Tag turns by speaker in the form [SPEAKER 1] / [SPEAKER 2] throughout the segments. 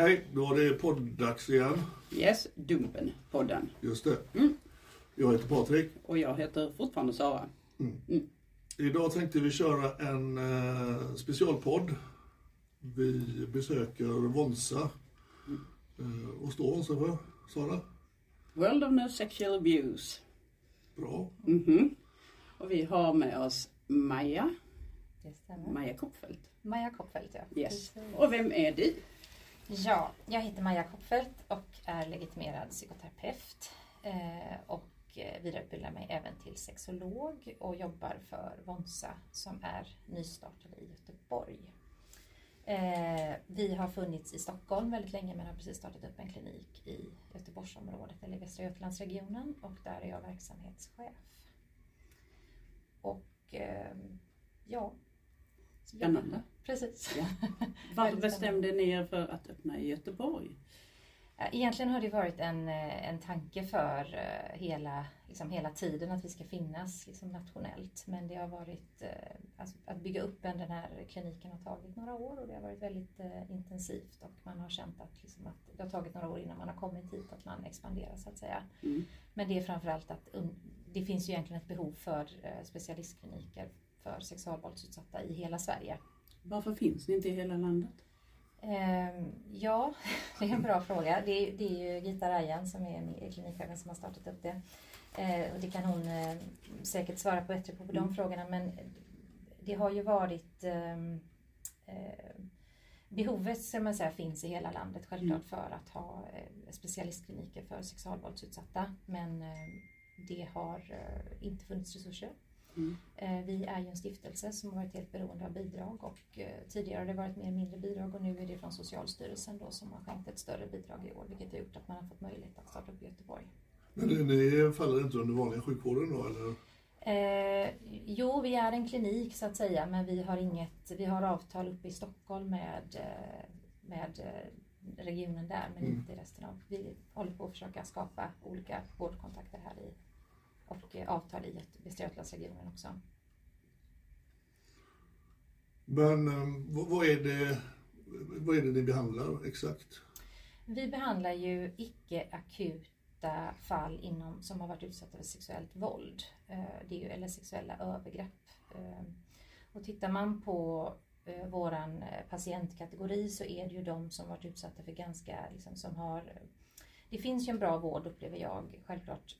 [SPEAKER 1] Hej, då är det podddags igen.
[SPEAKER 2] Yes, Dumpen-podden.
[SPEAKER 1] Just det.
[SPEAKER 2] Mm.
[SPEAKER 1] Jag heter Patrik.
[SPEAKER 2] Och jag heter fortfarande Sara.
[SPEAKER 1] Idag tänkte vi köra en eh, specialpodd. Vi besöker Vonsa. Eh, vad står Vonsa för, Sara?
[SPEAKER 2] World of No Sexual Abuse.
[SPEAKER 1] Bra.
[SPEAKER 2] Mhm. Och vi har med oss Maja. Maja Koppfeldt.
[SPEAKER 3] Maja Koppfeldt, ja.
[SPEAKER 2] Yes. Och vem är du?
[SPEAKER 3] Ja, jag heter Maja Koppfeldt och är legitimerad psykoterapeut. Eh, och eh, vidareutbildar mig även till sexolog och jobbar för Vonsa som är nystartade i Göteborg. Eh, vi har funnits i Stockholm väldigt länge men har precis startat upp en klinik i Göteborgsområdet eller Västra Götalandsregionen och där är jag verksamhetschef. Och ja.
[SPEAKER 2] Spännande.
[SPEAKER 3] Precis.
[SPEAKER 2] Ja. Varför bestämde ni er för att öppna i Göteborg?
[SPEAKER 3] Egentligen har det varit en, eh, en tanke för eh, hela, liksom hela tiden att vi ska finnas liksom nationellt. Men det har varit, eh, alltså, att bygga upp en, den här kliniken har tagit några år och det har varit väldigt intensivt och man har känt att, liksom, att det har tagit några år innan man har kommit hit, att man expanderar så att säga.
[SPEAKER 2] Mm.
[SPEAKER 3] Men det är framförallt att det finns ju egentligen ett behov för specialistkliniker för sexualvåldsutsatta i hela Sverige.
[SPEAKER 2] Varför finns ni inte i hela landet?
[SPEAKER 3] Ehm, ja, det är en bra fråga. Det är, det är ju Gita Rajan som är klinikchefen som har startat upp det. Eh, och det kan hon eh, säkert svara på bättre på, på de frågorna. Men det har ju varit ehm, eh, Behovet ska man säga finns i hela landet självklart för att ha specialistkliniker för sexualvåldsutsatta. Men det har inte funnits resurser.
[SPEAKER 2] Mm.
[SPEAKER 3] Eh, Vi är ju en stiftelse som har varit helt beroende av bidrag och eh, tidigare har det varit mer mindre bidrag och nu är det från Socialstyrelsen då som har skänkt ett större bidrag i år vilket har gjort att man har fått möjlighet att starta upp i Göteborg.
[SPEAKER 1] Men ni, ni faller inte under vanliga sjukvården då eller?
[SPEAKER 3] Eh, jo, vi är en klinik så att säga men vi har inget, vi har avtal uppe i Stockholm med, eh, med regionen där men
[SPEAKER 1] Mm.
[SPEAKER 3] inte i resten av, vi håller på att försöka skapa olika vårdkontakter här i och eh, avtal i Västra Götalandsregionen också.
[SPEAKER 1] Men eh, vad, är det, vad är det ni behandlar exakt?
[SPEAKER 3] Vi behandlar ju icke akuta fall inom, som har varit utsatta för sexuellt våld. Eh, Det är ju, eller sexuella övergrepp. Och tittar man på våran patientkategori så är det ju de som varit utsatta för ganska, liksom, som har det finns ju en bra vård upplever jag, självklart.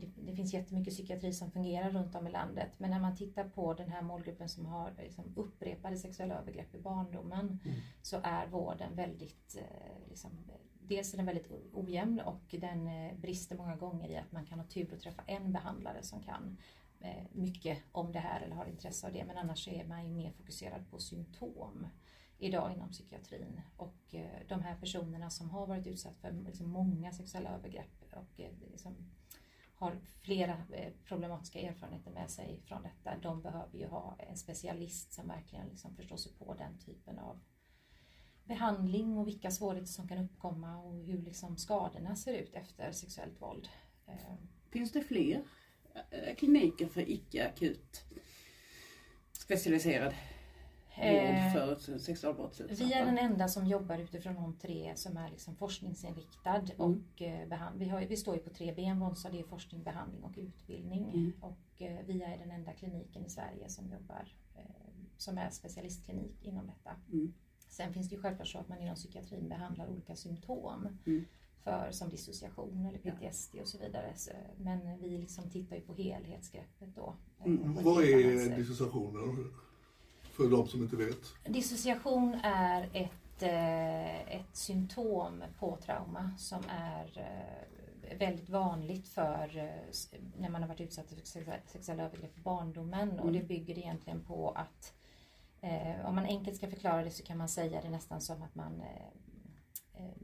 [SPEAKER 3] Det, finns jättemycket psykiatri som fungerar runt om i landet. Men när man tittar på den här målgruppen som har liksom, upprepade sexuella övergrepp i barndomen så är vården väldigt, eh, liksom, dels är den väldigt ojämn och den eh, brister många gånger i att man kan ha tur att träffa en behandlare som kan eh, mycket om det här eller har intresse av det. Men annars är man ju mer fokuserad på symptom idag inom psykiatrin. Och de här personerna som har varit utsatta för liksom, många sexuella övergrepp och liksom, har flera eh, problematiska erfarenheter med sig från detta. De behöver ju ha en specialist som verkligen liksom förstår sig på den typen av behandling och vilka svårigheter som kan uppkomma och hur liksom skadorna ser ut efter sexuellt våld. Eh,
[SPEAKER 2] Finns det fler eh, kliniker för icke-akut specialiserad vård för sexualbrottsutsatta?
[SPEAKER 3] Vi är den enda som jobbar utifrån de tre som är liksom forskningsinriktad. Och, eh, behand- vi, har, vi står ju på tre ben, Vonsa, det är forskning, behandling och utbildning. Och eh, vi är den enda kliniken i Sverige som jobbar eh, som är specialistklinik inom detta. Sen finns det ju självklart så att man inom psykiatrin behandlar olika symptom. För, som dissociation eller PTSD och så vidare. Så, men vi liksom tittar ju på helhetsgreppet då. eh, ett
[SPEAKER 1] Vad är
[SPEAKER 3] sätt.
[SPEAKER 1] För de som inte vet.
[SPEAKER 3] Dissociation är ett, eh, ett symptom på trauma som är eh, väldigt vanligt för eh, när man har varit utsatt för sex- sexuella övergrepp i barndomen och det bygger egentligen på att om man enkelt ska förklara det så kan man säga det nästan som att man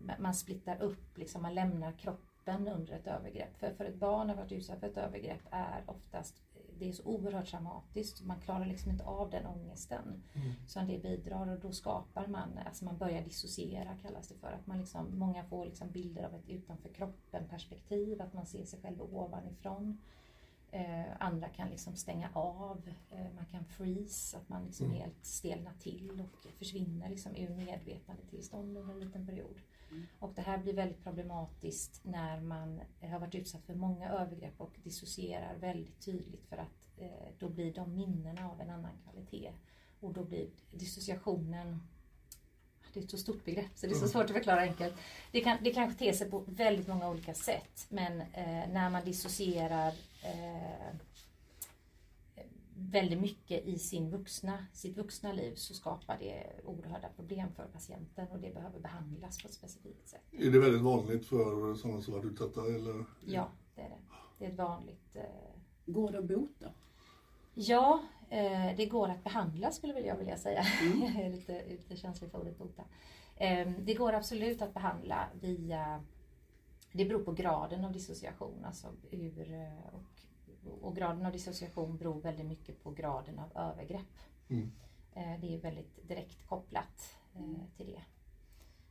[SPEAKER 3] ma- man splittar upp, liksom, man lämnar kroppen under ett övergrepp. För, för ett barn har varit utsatt för ett övergrepp är oftast det är så oerhört traumatiskt. Man klarar liksom inte av den ångesten som det bidrar och då skapar man, alltså man börjar dissociera kallas det för. Att man liksom, många får liksom bilder av ett utanför kroppen perspektiv, att man ser sig själv ovanifrån. Eh, andra kan liksom stänga av, eh, man kan freeze, att man liksom helt stelnar till och försvinner liksom ur medvetandetillstånd under en liten period. Och det här blir väldigt problematiskt när man eh, har varit utsatt för många övergrepp och dissocierar väldigt tydligt för att eh, då blir de minnena av en annan kvalitet. Och då blir dissociationen det är ett så stort begrepp så det är så svårt att förklara enkelt. Det kan, det kan te sig på väldigt många olika sätt men eh, när man dissocierar eh, väldigt mycket i sin vuxna, sitt vuxna liv så skapar det oerhörda problem för patienten och det behöver behandlas på ett specifikt sätt.
[SPEAKER 1] Är det väldigt vanligt för sådana som varit utsatta? Eller?
[SPEAKER 3] Ja, det är det. Det är ett vanligt eh,
[SPEAKER 2] Går det att bota?
[SPEAKER 3] Ja, eh, det går att behandla skulle jag vilja säga. Jag är lite, lite känslig för ordet bota. Eh, det går absolut att behandla via... Det beror på graden av dissociation. Alltså hur, eh, och, graden av dissociation beror väldigt mycket på graden av övergrepp. Eh, det är väldigt direkt kopplat eh, till det.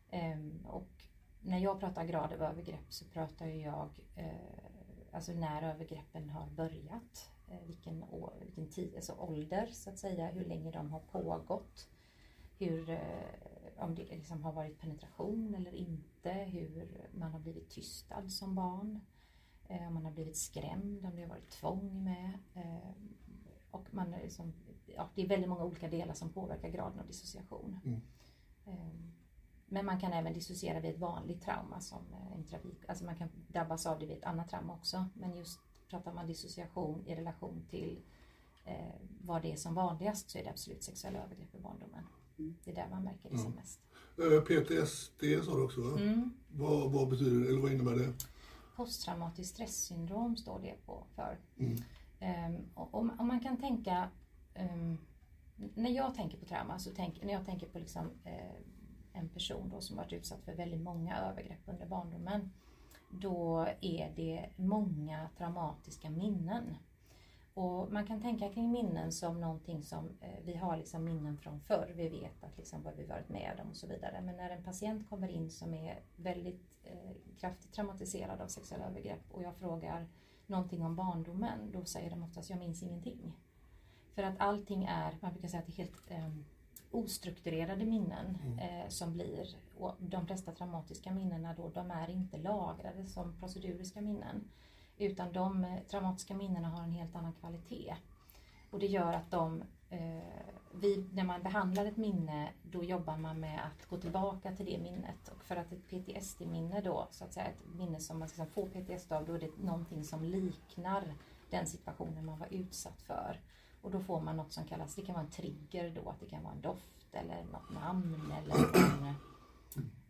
[SPEAKER 3] Ehm, och när jag pratar grad av övergrepp så pratar jag eh, alltså när övergreppen har börjat, vilken, år, vilken tid, alltså ålder så att säga, hur länge de har pågått, hur, om det liksom har varit penetration eller inte, hur man har blivit tystad som barn, man har blivit skrämd, om det har varit tvång med. Eh, och man är liksom, ja, det är väldigt många olika delar som påverkar graden av dissociation. Ehm, Men man kan även dissociera vid ett vanligt trauma som eh, en trafik, alltså man kan drabbas av det vid ett annat trauma också. Men just pratar man dissociation i relation till eh, vad det är som vanligast så är det absolut sexuella övergrepp i barndomen. Det är där man märker det som mest.
[SPEAKER 1] Eh, PTSD sa du också va?
[SPEAKER 3] Mm.
[SPEAKER 1] Vad, vad betyder det, eller vad innebär det?
[SPEAKER 3] Posttraumatiskt stresssyndrom står det på för. Ehm, och, om man kan tänka, ehm, när jag tänker på trauma, så tänk, när jag tänker på liksom, eh, en person då som varit utsatt för väldigt många övergrepp under barndomen, då är det många traumatiska minnen. Och man kan tänka kring minnen som någonting som, eh, vi har liksom minnen från förr, vi vet att liksom vad vi varit med om och så vidare. Men när en patient kommer in som är väldigt eh, kraftigt traumatiserad av sexuella övergrepp och jag frågar någonting om barndomen, då säger de oftast jag minns ingenting. För att allting är, man brukar säga att det är helt eh, ostrukturerade minnen eh, som blir, och de flesta traumatiska minnena då, de är inte lagrade som proceduriska minnen. Utan de eh, traumatiska minnena har en helt annan kvalitet. Och det gör att de, eh, vi, när man behandlar ett minne, då jobbar man med att gå tillbaka till det minnet. Och för att ett PTSD-minne då, så att säga ett minne som man liksom får PTSD av, då är det någonting som liknar den situationen man var utsatt för. Och då får man något som kallas, det kan vara en trigger då, att det kan vara en doft eller något namn eller en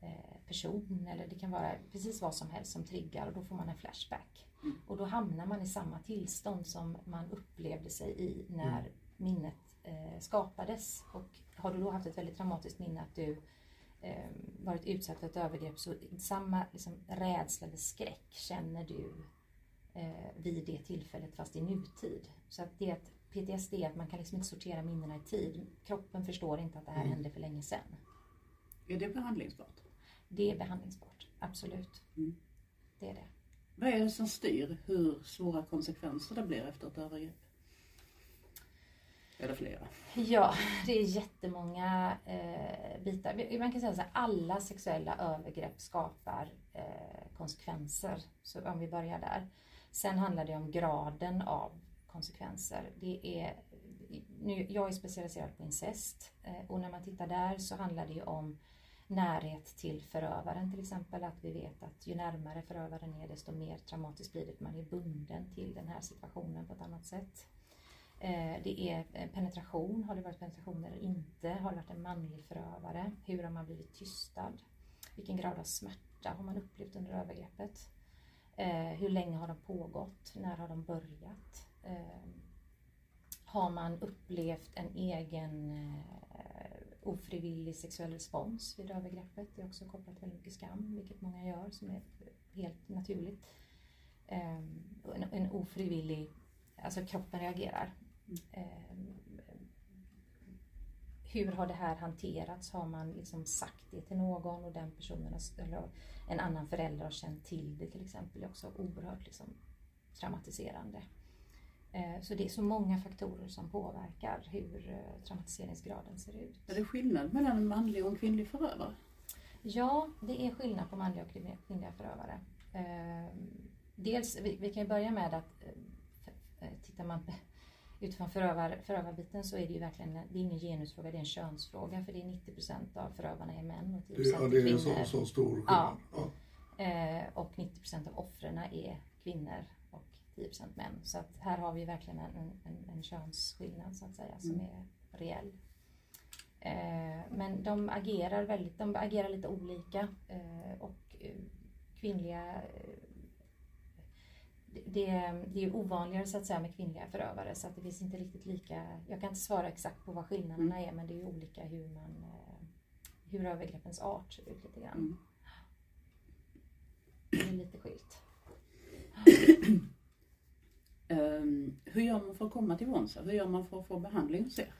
[SPEAKER 3] eh, person eller det kan vara precis vad som helst som triggar och då får man en flashback. Och då hamnar man i samma tillstånd som man upplevde sig i när minnet eh, skapades. Och har du då haft ett väldigt traumatiskt minne att du eh, varit utsatt för ett övergrepp så samma liksom, rädsla eller skräck känner du eh, vid det tillfället fast i nutid. Så att det är att PTSD är att man kan liksom inte sortera minnena i tid. Kroppen förstår inte att det här hände för länge sedan.
[SPEAKER 2] Är det behandlingsbart?
[SPEAKER 3] Det är behandlingsbart, absolut.
[SPEAKER 2] Mm.
[SPEAKER 3] Det är det.
[SPEAKER 2] Vad är det som styr hur svåra konsekvenser det blir efter ett övergrepp? Är det flera?
[SPEAKER 3] Ja, det är jättemånga eh, bitar. Man kan säga att alla sexuella övergrepp skapar eh, konsekvenser. Så om vi börjar där. Sen handlar det om graden av konsekvenser. Det är, nu, jag är specialiserad på incest eh, och när man tittar där så handlar det ju om närhet till förövaren till exempel. Att vi vet att ju närmare förövaren är desto mer traumatiskt blir det. Man är bunden till den här situationen på ett annat sätt. Eh, det är eh, penetration, har det varit penetration eller inte? Har det varit en manlig förövare? Hur har man blivit tystad? Vilken grad av smärta har man upplevt under övergreppet? Eh, hur länge har de pågått? När har de börjat? Har man upplevt en egen ofrivillig sexuell respons vid övergreppet? Det är också kopplat till väldigt mycket skam, vilket många gör som är helt naturligt. Ehm, en, en ofrivillig, alltså kroppen reagerar. Ehm, hur har det här hanterats? Har man liksom sagt det till någon och den personen har, eller en annan förälder har känt till det till exempel? Det är också oerhört liksom, traumatiserande. Eh, Så det är så många faktorer som påverkar hur eh, traumatiseringsgraden ser ut.
[SPEAKER 2] Är det skillnad mellan en manlig och en kvinnlig förövare?
[SPEAKER 3] Ja, det är skillnad på manliga och kvinn- kvinnliga förövare. Eh, Dels, vi, kan ju börja med att eh, eh, tittar man på- utifrån förövar, förövarbiten så är det ju verkligen, det är ingen genusfråga, det är en könsfråga för det är 90% av förövarna är män och 10%
[SPEAKER 1] Det, ja,
[SPEAKER 3] är
[SPEAKER 1] det är en
[SPEAKER 3] kvinnor.
[SPEAKER 1] så, så stor skillnad.
[SPEAKER 3] Ja.
[SPEAKER 1] Ja.
[SPEAKER 3] Eh, och 90% av offren är kvinnor 10% män. Så att här har vi verkligen en, en, en könsskillnad så att säga som är reell. Eh, men de agerar, väldigt, de agerar lite olika eh, och eh, kvinnliga det, det, är ovanligare så att säga med kvinnliga förövare så att det finns inte riktigt lika, jag kan inte svara exakt på vad skillnaderna är men det är olika hur man hur övergreppens art ser ut lite grann.
[SPEAKER 2] Mm.
[SPEAKER 3] Det är lite skilt.
[SPEAKER 2] Ehm, hur gör man för att komma till Wonsa? Hur gör man för att få behandling hos er?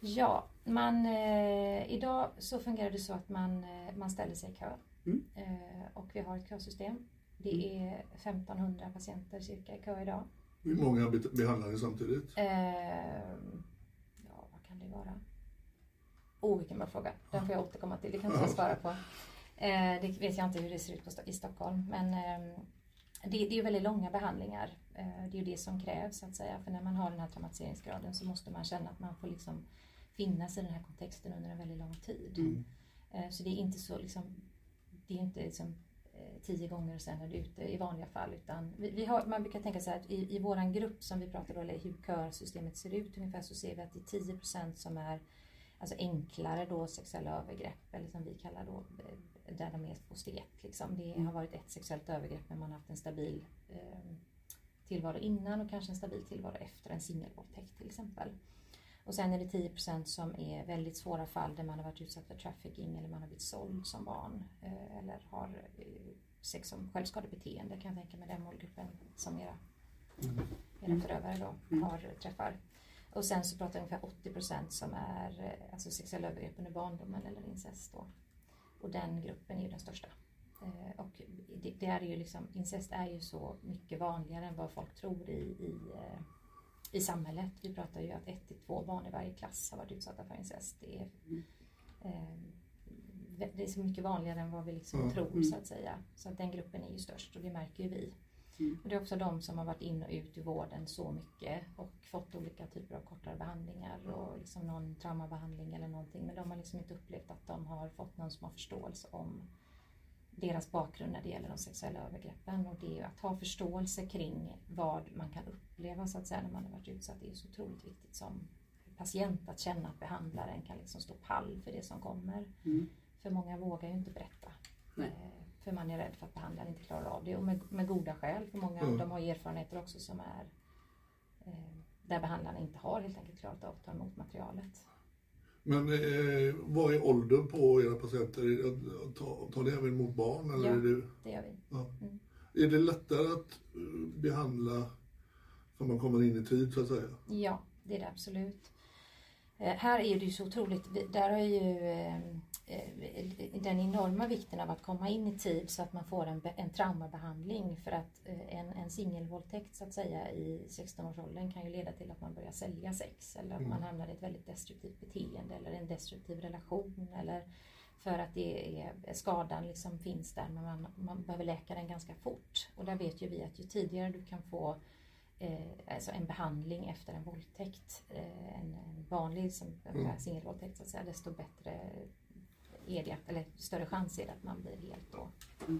[SPEAKER 3] Ja, man, eh, idag så fungerar det så att man, eh, man ställer sig i kö.
[SPEAKER 2] Mm.
[SPEAKER 3] Eh, och vi har ett kösystem. Det är 1500 patienter cirka i kö idag.
[SPEAKER 1] Hur många be- behandlare samtidigt?
[SPEAKER 3] Eh, ja, vad kan det vara? Oh, vilken bra fråga. Den får jag återkomma till. Det kan inte jag svara på. Eh, det vet jag inte hur det ser ut i Stockholm. Men eh, det, det är väldigt långa behandlingar. Eh, det är ju det som krävs så att säga. För när man har den här traumatiseringsgraden så måste man känna att man får liksom finnas i den här kontexten under en väldigt lång tid. Eh, så det är inte så liksom, det är inte liksom eh, tio gånger och sen är det ute i vanliga fall. Utan vi, vi har, man brukar tänka så här att i, i våran grupp som vi pratar om, eller hur körsystemet ser ut ungefär, så ser vi att det är 10 som är alltså enklare då sexuella övergrepp, eller som vi kallar då, där de är på ett. Liksom. Det har varit ett sexuellt övergrepp men man har haft en stabil eh, tillvaro innan och kanske en stabil tillvaro efter en singelvåldtäkt till exempel. Och sen är det 10% som är väldigt svåra fall där man har varit utsatt för trafficking eller man har blivit såld som barn eh, eller har eh, sex som självskadebeteende kan jag tänka mig den målgruppen som era, era förövare då har träffar. Och sen så pratar vi ungefär 80% som är eh, alltså sexuella övergrepp under barndomen eller incest då. Och den gruppen är ju den största. Eh, och det, det är ju liksom, incest är ju så mycket vanligare än vad folk tror i, i, eh, i samhället. Vi pratar ju att ett till två barn i varje klass har varit utsatta för incest. Det är, eh, det är så mycket vanligare än vad vi liksom
[SPEAKER 1] Mm.
[SPEAKER 3] tror så att säga. Så att den gruppen är ju störst och det märker ju vi. Och det är också de som har varit in och ut i vården så mycket och fått olika typer av kortare behandlingar och liksom någon traumabehandling eller någonting. Men de har liksom inte upplevt att de har fått någon som har förståelse om deras bakgrund när det gäller de sexuella övergreppen. Och det är ju att ha förståelse kring vad man kan uppleva så att säga när man har varit utsatt. Det är så otroligt viktigt som patient att känna att behandlaren kan liksom stå pall för det som kommer. För många vågar ju inte berätta.
[SPEAKER 2] Nej.
[SPEAKER 3] För man är rädd för att behandlaren inte klarar av det. Och med, med goda skäl. För många
[SPEAKER 1] Mm.
[SPEAKER 3] de har erfarenheter också som är eh, där behandlaren inte har helt enkelt klarat av att ta emot materialet.
[SPEAKER 1] Men eh, vad är åldern på era patienter? Tar, tar det även mot barn? Eller
[SPEAKER 3] Ja.
[SPEAKER 1] är det,
[SPEAKER 3] Det gör vi.
[SPEAKER 1] ja. Är det lättare att eh, behandla om man kommer in i tid så att säga?
[SPEAKER 3] Ja, det är det absolut. Eh, här är det ju så otroligt, där har ju eh, eh, den enorma vikten av att komma in i tid så att man får en, en traumabehandling för att en, en singelvåldtäkt så att säga i 16-årsåldern kan ju leda till att man börjar sälja sex eller att man hamnar i ett väldigt destruktivt beteende eller en destruktiv relation eller för att det är, skadan liksom finns där men man, man behöver läka den ganska fort. Och där vet ju vi att ju tidigare du kan få eh, alltså en behandling efter en våldtäkt, eh, en, en vanlig som, mm. singelvåldtäkt så att säga, desto bättre är det, eller större chans är det att man blir helt då, eh,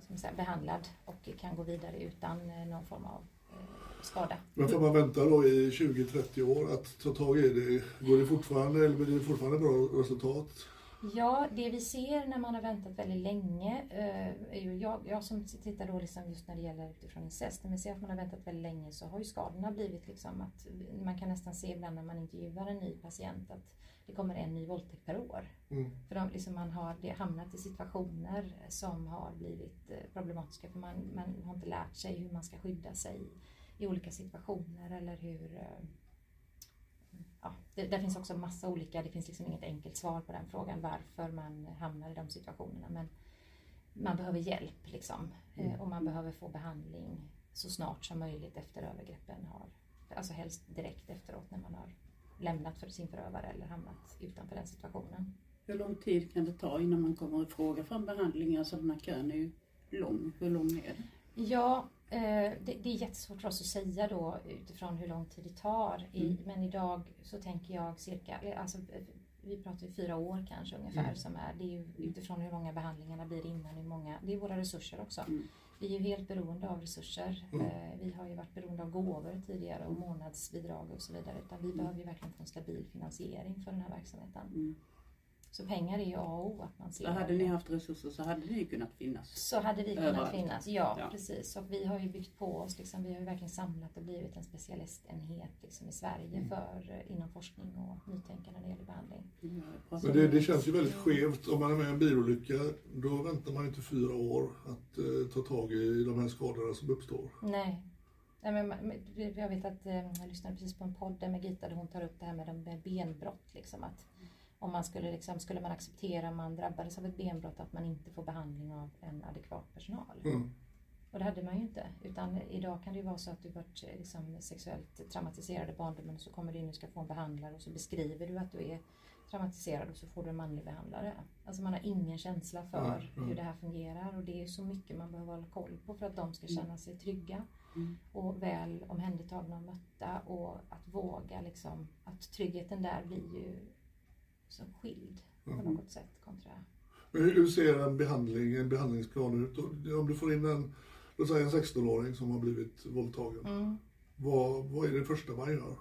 [SPEAKER 3] ska man säga, behandlad och kan gå vidare utan eh, någon form av eh, skada.
[SPEAKER 1] Men får man vänta då i 20-30 år att ta tag i det? Går det fortfarande eller blir det fortfarande bra resultat?
[SPEAKER 3] Ja, det vi ser när man har väntat väldigt länge, eh, är ju jag, jag som tittar då liksom just när det gäller utifrån incest, vi ser att man har väntat väldigt länge så har ju skadorna blivit liksom att man kan nästan se ibland när man intervjuar en ny patient att det kommer en ny våldtäkt per år.
[SPEAKER 1] Mm.
[SPEAKER 3] För de, liksom man har hamnat i situationer som har blivit eh, problematiska för man, man har inte lärt sig hur man ska skydda sig i olika situationer eller hur eh, det, där finns också massa olika, det finns liksom inget enkelt svar på den frågan varför man hamnar i de situationerna. Men man behöver hjälp liksom eh, och man behöver få behandling så snart som möjligt efter övergreppen har, alltså helst direkt efteråt när man har lämnat för sin förövare eller hamnat utanför den situationen.
[SPEAKER 2] Hur lång tid kan det ta innan man kommer i fråga för en behandling? Alltså den här kön är ju lång. Hur lång är den?
[SPEAKER 3] Ja, det, det är jättesvårt för oss att säga då utifrån hur lång tid det tar. I, Men idag så tänker jag cirka, eh, alltså, eh, vi pratar ju fyra år kanske ungefär som är, det är ju utifrån hur många behandlingarna blir innan, hur många, det är våra resurser också. Vi är ju helt beroende av resurser. Eh, Vi har ju varit beroende av gåvor tidigare och månadsbidrag och så vidare. Utan vi behöver ju verkligen få en stabil finansiering för den här verksamheten. Så pengar är ju A och O. Att man ser
[SPEAKER 2] Så hade ni haft resurser så hade ni ju kunnat finnas.
[SPEAKER 3] så hade vi kunnat
[SPEAKER 2] Överallt.
[SPEAKER 3] finnas, ja,
[SPEAKER 2] Ja.
[SPEAKER 3] precis. Och vi har ju byggt på oss, liksom, vi har ju verkligen samlat och blivit en specialistenhet liksom, i Sverige
[SPEAKER 2] Mm.
[SPEAKER 3] för, eh, inom forskning och nytänkande när det gäller behandling.
[SPEAKER 1] Men det, det känns ju väldigt skevt. Om man är med i en bilolycka, då väntar man ju inte fyra år att eh, ta tag i de här skadorna som uppstår.
[SPEAKER 3] Nej. Nej men, jag vet att eh, jag lyssnade precis på en podd där med Gita där hon tar upp det här med, benbrott. Liksom, att om man skulle, liksom, skulle man acceptera om man drabbades av ett benbrott att man inte får behandling av en adekvat personal.
[SPEAKER 1] Mm.
[SPEAKER 3] Och det hade man ju inte. Utan idag kan det ju vara så att du varit eh, liksom, sexuellt traumatiserad i barndomen och så kommer du in och ska få en behandlare och så beskriver du att du är traumatiserad och så får du en manlig behandlare. Alltså man har ingen känsla för
[SPEAKER 1] Mm, mm.
[SPEAKER 3] hur det här fungerar och det är så mycket man behöver hålla koll på för att de ska känna sig trygga och väl omhändertagna och mötta och att våga liksom, att tryggheten där blir ju som skild på något sätt kontra
[SPEAKER 1] hur, hur ser en behandling, en behandlingsplan ut? Om du får in en, låt säga en 16-åring som har blivit våldtagen.
[SPEAKER 3] Mm.
[SPEAKER 1] Vad, vad är det första man gör?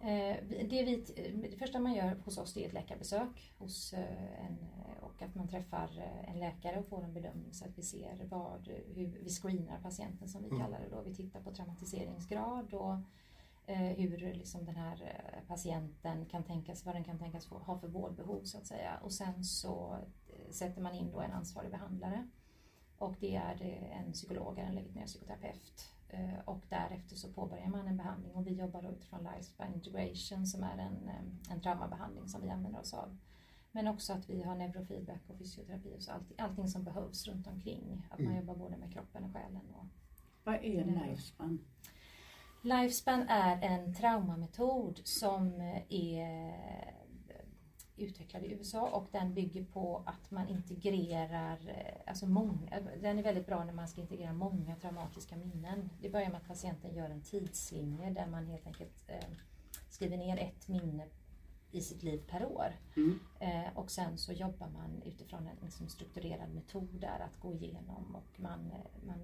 [SPEAKER 3] Eh, det, vi, det första man gör hos oss är ett läkarbesök hos eh, en, och att man träffar eh, en läkare och får en bedömning så att vi ser vad, hur vi screenar patienten som vi kallar det då. Vi tittar på traumatiseringsgrad och hur liksom den här eh, patienten kan tänkas, vad den kan tänkas få, ha för vårdbehov så att säga. Och sen så eh, sätter man in då en ansvarig behandlare. Och det är eh, en psykolog, eller en legitimerad psykoterapeut. Eh, Och därefter så påbörjar man en behandling och vi jobbar då utifrån Lifespan Integration som är en, eh, en traumabehandling som vi använder oss av. Men också att vi har neurofeedback och fysioterapi och så allting, allting som behövs runt omkring. Att man jobbar både med kroppen och själen. Och
[SPEAKER 2] Vad är
[SPEAKER 3] Mm.
[SPEAKER 2] lifespan?
[SPEAKER 3] Lifespan är en traumametod som är utvecklad i USA och den bygger på att man integrerar, eh, alltså många, den är väldigt bra när man ska integrera många traumatiska minnen. Det börjar med att patienten gör en tidslinje där man helt enkelt eh, skriver ner ett minne i sitt liv per år. Eh, och sen så jobbar man utifrån en liksom, strukturerad metod där att gå igenom och man, eh, man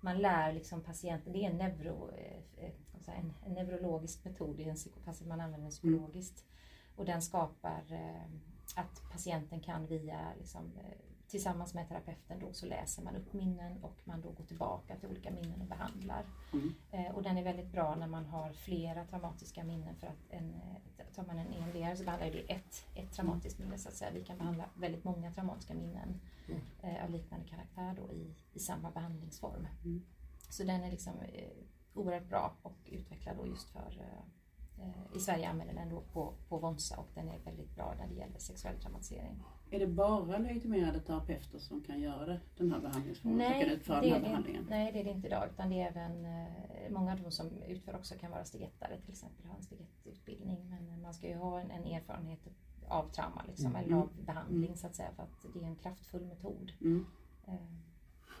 [SPEAKER 3] man lär liksom patienten, det är en, neuro, eh, eh, en, en neurologisk metod, det är en psyko, fast man använder den psykologiskt. Och den skapar eh, att patienten kan via liksom, tillsammans med terapeuten då så läser man upp minnen och man då går tillbaka till olika minnen och behandlar. Eh, och den är väldigt bra när man har flera traumatiska minnen för att en, eh, tar man en EMDR så behandlar det ett, ett traumatiskt minne så att säga. Vi kan behandla väldigt många traumatiska minnen eh, av liknande karaktär då i, i samma behandlingsform. Så den är liksom eh, oerhört bra och utvecklad då just för eh, i Sverige använder den då på, på Vonsa och den är väldigt bra när det gäller sexuell traumatisering.
[SPEAKER 2] Är det bara legitimerade terapeuter som kan göra det, den här behandlingsformen? som kan
[SPEAKER 3] Nej,
[SPEAKER 2] utföra
[SPEAKER 3] det
[SPEAKER 2] den här
[SPEAKER 3] är det,
[SPEAKER 2] behandlingen?
[SPEAKER 3] nej, det är det inte idag utan det är även eh, många av de som utför också kan vara stegettare till exempel, ha en stegettutbildning men eh, man ska ju ha en, en erfarenhet av trauma liksom, eller av behandling så att säga för att det är en kraftfull metod.
[SPEAKER 2] Mm.
[SPEAKER 3] Eh,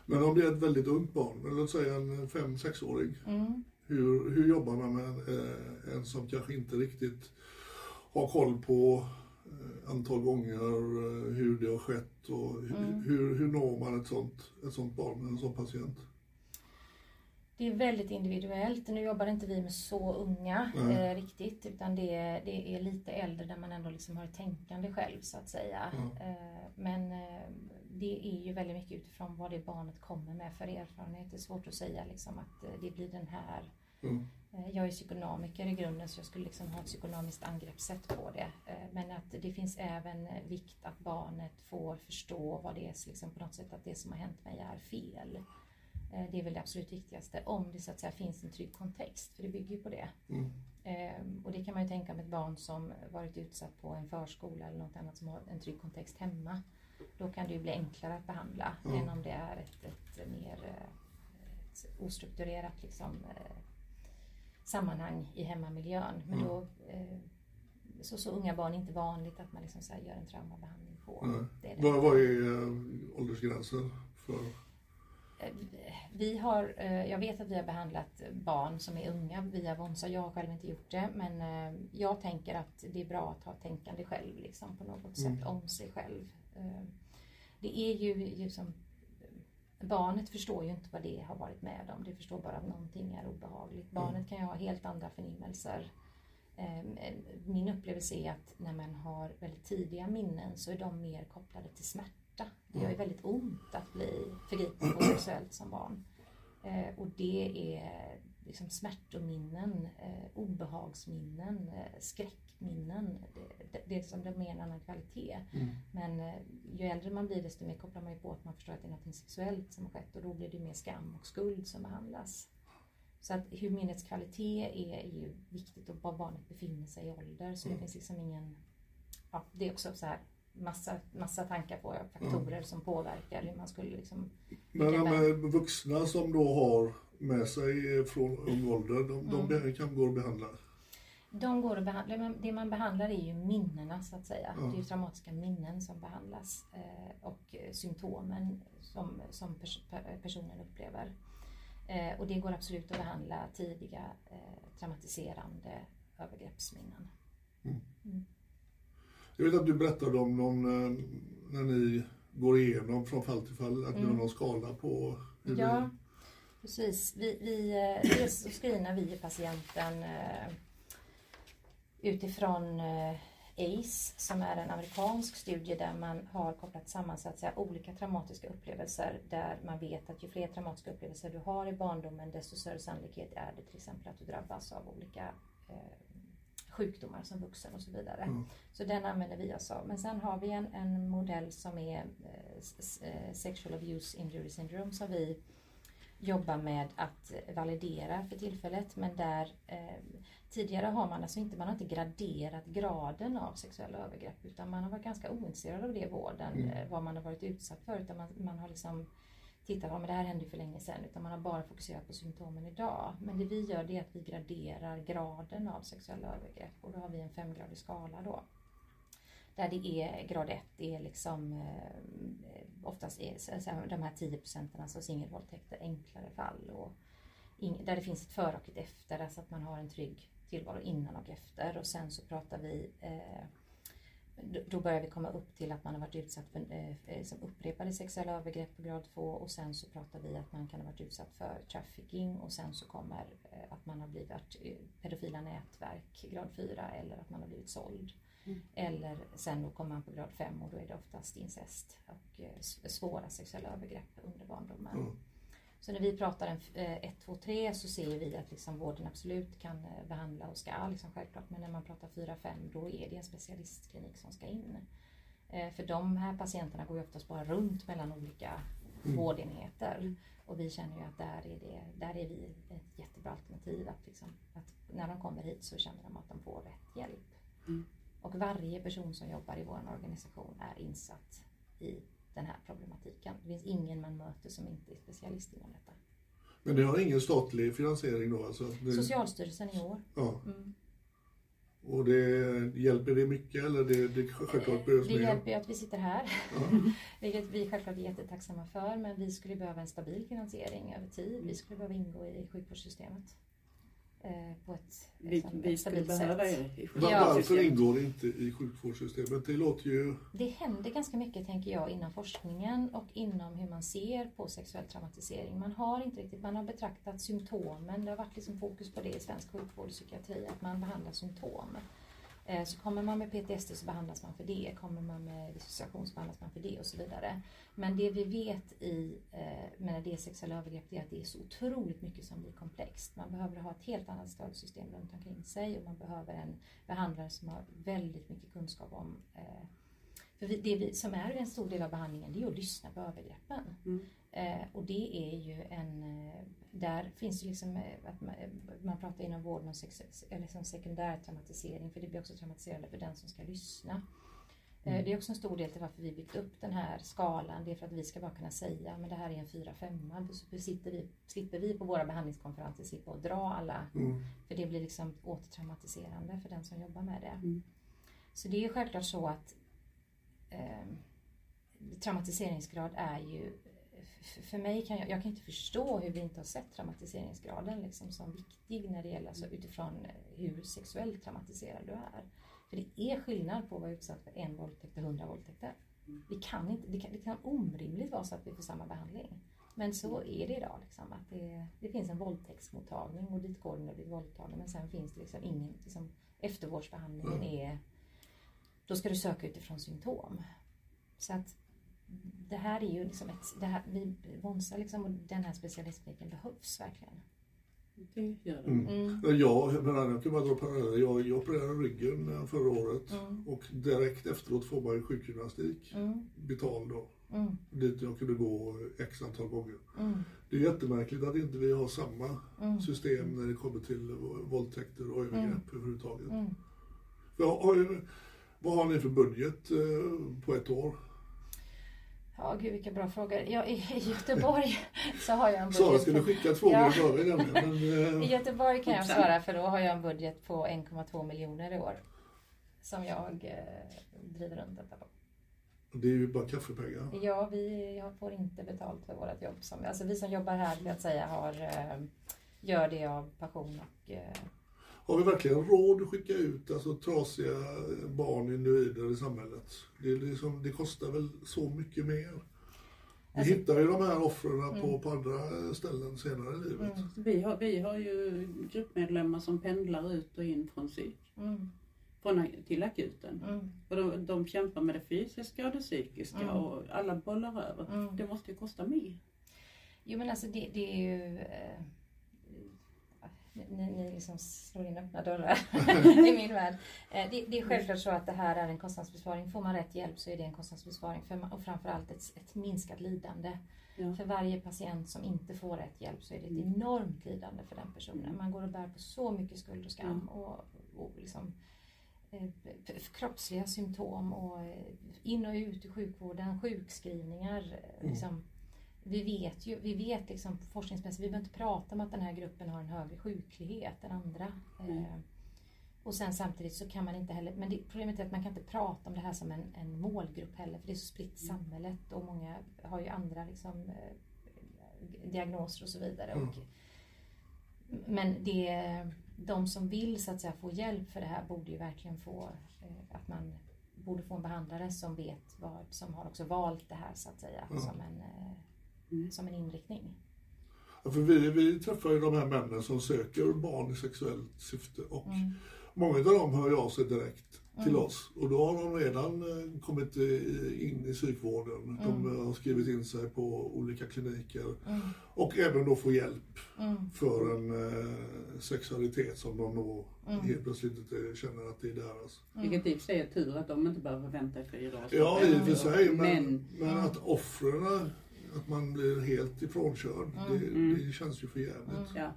[SPEAKER 1] Men om det är ett väldigt ungt barn, eller låt säga en 5-6-åring.
[SPEAKER 3] Mm.
[SPEAKER 1] Hur, hur jobbar man med eh, en som kanske inte riktigt har koll på antal gånger, eh, hur det har skett och
[SPEAKER 3] Mm.
[SPEAKER 1] hur, hur når man ett sånt, ett sånt barn, en sån patient?
[SPEAKER 3] Det är väldigt individuellt. Nu jobbar inte vi med så unga eh, riktigt utan det är, det är lite äldre där man ändå liksom har ett tänkande själv så att säga. Eh, men eh, det är ju väldigt mycket utifrån vad det barnet kommer med för erfarenhet. Det är svårt att säga liksom att eh, det blir den här
[SPEAKER 1] Mm.
[SPEAKER 3] Eh, Jag är psykonomiker i grunden så jag skulle liksom ha ett psykonomiskt angreppssätt på det. Eh, Men att det finns även eh, vikt att barnet får förstå vad det är liksom på något sätt att det som har hänt mig är fel. Det är väl det absolut viktigaste om det så att säga finns en trygg kontext för det bygger ju på det.
[SPEAKER 1] Mm.
[SPEAKER 3] Eh, Och det kan man ju tänka med ett barn som varit utsatt på en förskola eller något annat som har en trygg kontext hemma. Då kan det ju bli enklare att behandla än om det är ett, ett mer ett ostrukturerat liksom, sammanhang i hemmamiljön. Men då, eh, så, så unga barn är inte vanligt att man liksom så gör en traumabehandling på. Det är det.
[SPEAKER 1] Vad, vad är eh, åldersgränsen för?
[SPEAKER 3] Eh, Vi har, jag vet att vi har behandlat barn som är unga via Vonsa. Jag har själv inte gjort det men jag tänker att det är bra att ha tänkande själv liksom, på något sätt om sig själv. Det är ju liksom, barnet förstår ju inte vad det har varit med om. Det förstår bara att någonting är obehagligt. Barnet kan ju ha helt andra förnimmelser. Eh, Min upplevelse är att när man har väldigt tidiga minnen så är de mer kopplade till smärta. Det gör ju väldigt ont att bli förgripen på sexuellt som barn. Eh, Och det är liksom smärtominnen, eh, obehagsminnen, eh, skräckminnen. Det, det, är som det är mer en annan kvalitet. Men eh, ju äldre man blir desto mer kopplar man ju på att man förstår att det är något sexuellt som har skett och då blir det mer skam och skuld som behandlas. Så att hur minnets kvalitet är, är ju viktigt och var barnet befinner sig i ålder. Så det finns liksom ingen... Ja, det är också så här massa, massa tankar på faktorer som påverkar hur man skulle liksom...
[SPEAKER 1] Men de vuxna som då har med sig från ung ålder, de, de be- kan gå och behandla?
[SPEAKER 3] De går att behandla, det man behandlar är ju minnena så att säga. Det är ju traumatiska minnen som behandlas eh, och eh, symptomen som, som pers per- personen upplever. Eh, och det går absolut att behandla tidiga traumatiserande övergreppsminnen.
[SPEAKER 1] Jag vet att du berättade om någon, när ni går igenom från fall till fall, att ni har någon skala på hur
[SPEAKER 3] Mm. Ja,
[SPEAKER 1] ni...
[SPEAKER 3] precis. Vi, vi, eh, dels så screenar vi patienten eh, utifrån eh, ACE som är en amerikansk studie där man har kopplat samman så att säga, olika traumatiska upplevelser där man vet att ju fler traumatiska upplevelser du har i barndomen desto större sannolikhet är det till exempel att du drabbas av olika sjukdomar som vuxen och så vidare. Så den använder vi oss av. Men sen har vi en, en modell som är Sexual Abuse Injury Syndrome som vi jobbar med att validera för tillfället. Men där eh, tidigare har man alltså inte, man har inte graderat graden av sexuella övergrepp utan man har varit ganska ointresserad av det i vården, eh, vad man har varit utsatt för. Utan man, man har liksom tittat på, men det här hände för länge sedan, utan man har bara fokuserat på symptomen idag. Men det vi gör det är att vi graderar graden av sexuella övergrepp och då har vi en femgradig skala då. Där det är grad 1, det är liksom eh, oftast är så, så de här 10 procenten, alltså singelvåldtäkter, enklare fall och där det finns ett före och ett efter, alltså att man har en trygg tillvaro innan och efter. Och sen så pratar vi eh, då- börjar vi komma upp till att man har varit utsatt för eh, eh som upprepade sexuella övergrepp på grad 2 och sen så pratar vi att man kan ha varit utsatt för trafficking. Och sen så kommer eh, att man har blivit eh, pedofila nätverk grad 4 eller att man har blivit såld. Eller sen då kommer man på grad 5 och då är det oftast incest och eh, svåra sexuella övergrepp under barndomen.
[SPEAKER 1] Mm.
[SPEAKER 3] Så när vi pratar en 1, 2, 3 så ser vi att liksom vården absolut kan eh, behandla och ska liksom självklart. Men när man pratar 4, 5 då är det en specialistklinik som ska in. Eh, För de här patienterna går ju oftast bara runt mellan olika vårdenheter. Och vi känner ju att där är, det, där är vi ett jättebra alternativ. Att, liksom, att när de kommer hit så känner de att de får rätt hjälp. Och varje person som jobbar i vår organisation är insatt i den här problematiken. Det finns ingen man möter som inte är specialist inom detta.
[SPEAKER 1] Men det har ingen statlig finansiering då alltså? Det,
[SPEAKER 3] Socialstyrelsen i år.
[SPEAKER 1] ja.
[SPEAKER 3] Mm.
[SPEAKER 1] Och det, hjälper det mycket eller det, det självklart behövs
[SPEAKER 3] Det
[SPEAKER 1] mer?
[SPEAKER 3] hjälper ju att vi sitter här, vilket vi självklart är jättetacksamma för. Men vi skulle behöva en stabil finansiering över tid. Vi skulle behöva ingå i sjukvårdssystemet på ett,
[SPEAKER 2] Vi,
[SPEAKER 3] liksom,
[SPEAKER 2] vi skulle behöva
[SPEAKER 3] sätt.
[SPEAKER 2] er i
[SPEAKER 3] Ja.
[SPEAKER 1] Varför ingår det inte i sjukvårdssystemet? Det låter ju...
[SPEAKER 3] Det händer ganska mycket, tänker jag, inom forskningen och inom hur man ser på sexuell traumatisering. Man har inte riktigt, man har betraktat symptomen, det har varit liksom fokus på det i svensk sjukvård och psykiatri, att man behandlar symptom. Eh, så kommer man med PTSD så behandlas man för det, kommer man med dissociation så behandlas man för det och så vidare. Men det vi vet i, eh, med det sexuella övergrepp är att det är så otroligt mycket som blir komplext. Man behöver ha ett helt annat stödsystem runt omkring sig och man behöver en behandlare som har väldigt mycket kunskap om eh, för det vi, som är en stor del av behandlingen det är att lyssna på övergreppen. Mm. Eh, och det är ju en, eh, där finns ju liksom eh, att man, eh, man pratar inom vården om sex, eller liksom sekundär traumatisering för det blir också traumatiserande för den som ska lyssna. Eh, Det är också en stor del till varför vi byggt upp den här skalan. Det är för att vi ska bara kunna säga men det här är en 4-5. Så sitter vi, slipper vi på våra behandlingskonferenser slippa att dra alla. För det blir liksom återtraumatiserande för den som jobbar med det. Så det är ju självklart så att eh, traumatiseringsgrad är ju för mig kan jag, jag kan inte förstå hur vi inte har sett traumatiseringsgraden liksom som viktig när det gäller alltså utifrån eh, hur sexuellt traumatiserad du är. För det är skillnad på att vara utsatt för en våldtäkt och hundra våldtäkter. Vi kan inte, det, kan, det kan omrimligt vara så att vi får samma behandling. Men så är det idag. Liksom, att det, det finns en våldtäktsmottagning och dit går du när du blir våldtagen. Men sen finns det liksom ingen, liksom, eftervårdsbehandlingen är, då ska du söka utifrån symptom. Så att det här är ju liksom ett, det här, vi, Vonsa liksom, och den här specialistkliniken behövs verkligen.
[SPEAKER 2] Det gör det.
[SPEAKER 3] Mm.
[SPEAKER 1] Ja, jag menar, jag kan bara dra paralleller. Jag, jag opererade ryggen eh, förra året
[SPEAKER 3] Mm.
[SPEAKER 1] och direkt efteråt får man ju sjukgymnastik
[SPEAKER 3] Mm.
[SPEAKER 1] betald då.
[SPEAKER 3] Mm.
[SPEAKER 1] Dit jag kunde gå x antal gånger.
[SPEAKER 3] Mm.
[SPEAKER 1] Det är jättemärkligt att inte vi har samma system när det kommer till våldtäkter och övergrepp överhuvudtaget.
[SPEAKER 3] Mm.
[SPEAKER 1] För har, har, vad har ni för budget eh, på ett år?
[SPEAKER 3] Ja, gud vilka bra frågor. Jag, I i Göteborg så har jag en budget.
[SPEAKER 1] Sara skulle
[SPEAKER 3] på-
[SPEAKER 1] skicka ett frågor
[SPEAKER 3] Ja.
[SPEAKER 1] i förväg. Men,
[SPEAKER 3] I
[SPEAKER 1] eh,
[SPEAKER 3] Göteborg kan jag svara för då har jag en budget på 1,2 miljoner i år. Som jag eh, driver runt detta på.
[SPEAKER 1] det är ju bara kaffepengar.
[SPEAKER 3] Ja, vi jag får inte betalt för vårt jobb. Som, alltså vi som jobbar här, vill jag säga, har, eh, gör det av passion och eh,
[SPEAKER 1] Har vi verkligen råd att skicka ut alltså, trasiga barn, individer i samhället? Det, är liksom, det kostar väl så mycket mer? Vi
[SPEAKER 3] Alltså-
[SPEAKER 1] hittar ju de här offren på, på andra ställen senare i livet.
[SPEAKER 2] Vi, har, vi har ju gruppmedlemmar som pendlar ut och in från psyk.
[SPEAKER 3] mm,
[SPEAKER 2] Från, till akuten.
[SPEAKER 3] mm,
[SPEAKER 2] Och de, de kämpar med det fysiska och det psykiska
[SPEAKER 3] Mm.
[SPEAKER 2] och alla bollar över.
[SPEAKER 3] Mm.
[SPEAKER 2] Det måste ju kosta mer.
[SPEAKER 3] Jo men alltså det, det är ju... Ni, ni liksom slår in öppna dörrar i min värld. Eh, det, det är självklart så att det här är en kostnadsbesparing. Får man rätt hjälp så är det en kostnadsbesparing för, och framförallt ett, ett minskat lidande.
[SPEAKER 2] Ja.
[SPEAKER 3] För varje patient som inte får rätt hjälp så är det ett enormt lidande för den personen. Man går och bär på så mycket skuld och skam och, och liksom, eh, kroppsliga symptom och eh, in och ut i sjukvården, sjukskrivningar. eh, Liksom, vi vet ju, vi vet liksom forskningsmässigt, vi behöver inte prata om att den här gruppen har en högre sjuklighet än andra. Eh, och sen samtidigt så kan man inte heller, men det, problemet är att man kan inte prata om det här som en, en målgrupp heller för det är så spritt i samhället och många har ju andra liksom, eh, diagnoser och så vidare. Och, men det, de som vill så att säga få hjälp för det här borde ju verkligen få eh, att man borde få en behandlare som vet vad, som har också valt det här så att säga som, en, eh, som en inriktning.
[SPEAKER 1] Ja, för vi, vi träffar ju de här männen som söker barn i sexuellt syfte och
[SPEAKER 3] Mm.
[SPEAKER 1] många av dem hör av sig direkt till oss och då har de redan eh, kommit i- in i psykvården.
[SPEAKER 3] Mm.
[SPEAKER 1] De har skrivit in sig på olika kliniker
[SPEAKER 3] Mm.
[SPEAKER 1] och även då få hjälp för en eh, sexualitet som de då
[SPEAKER 3] Mm.
[SPEAKER 1] helt plötsligt inte känner att det är deras.
[SPEAKER 2] Vilket i och för sig är tur att de inte behöver vänta i fyra år.
[SPEAKER 1] Ja, i och för sig, men,
[SPEAKER 2] Men
[SPEAKER 1] men att offren, att man blir helt ifrånkörd,
[SPEAKER 3] Mm.
[SPEAKER 1] det, det känns ju för jävligt.
[SPEAKER 2] ja,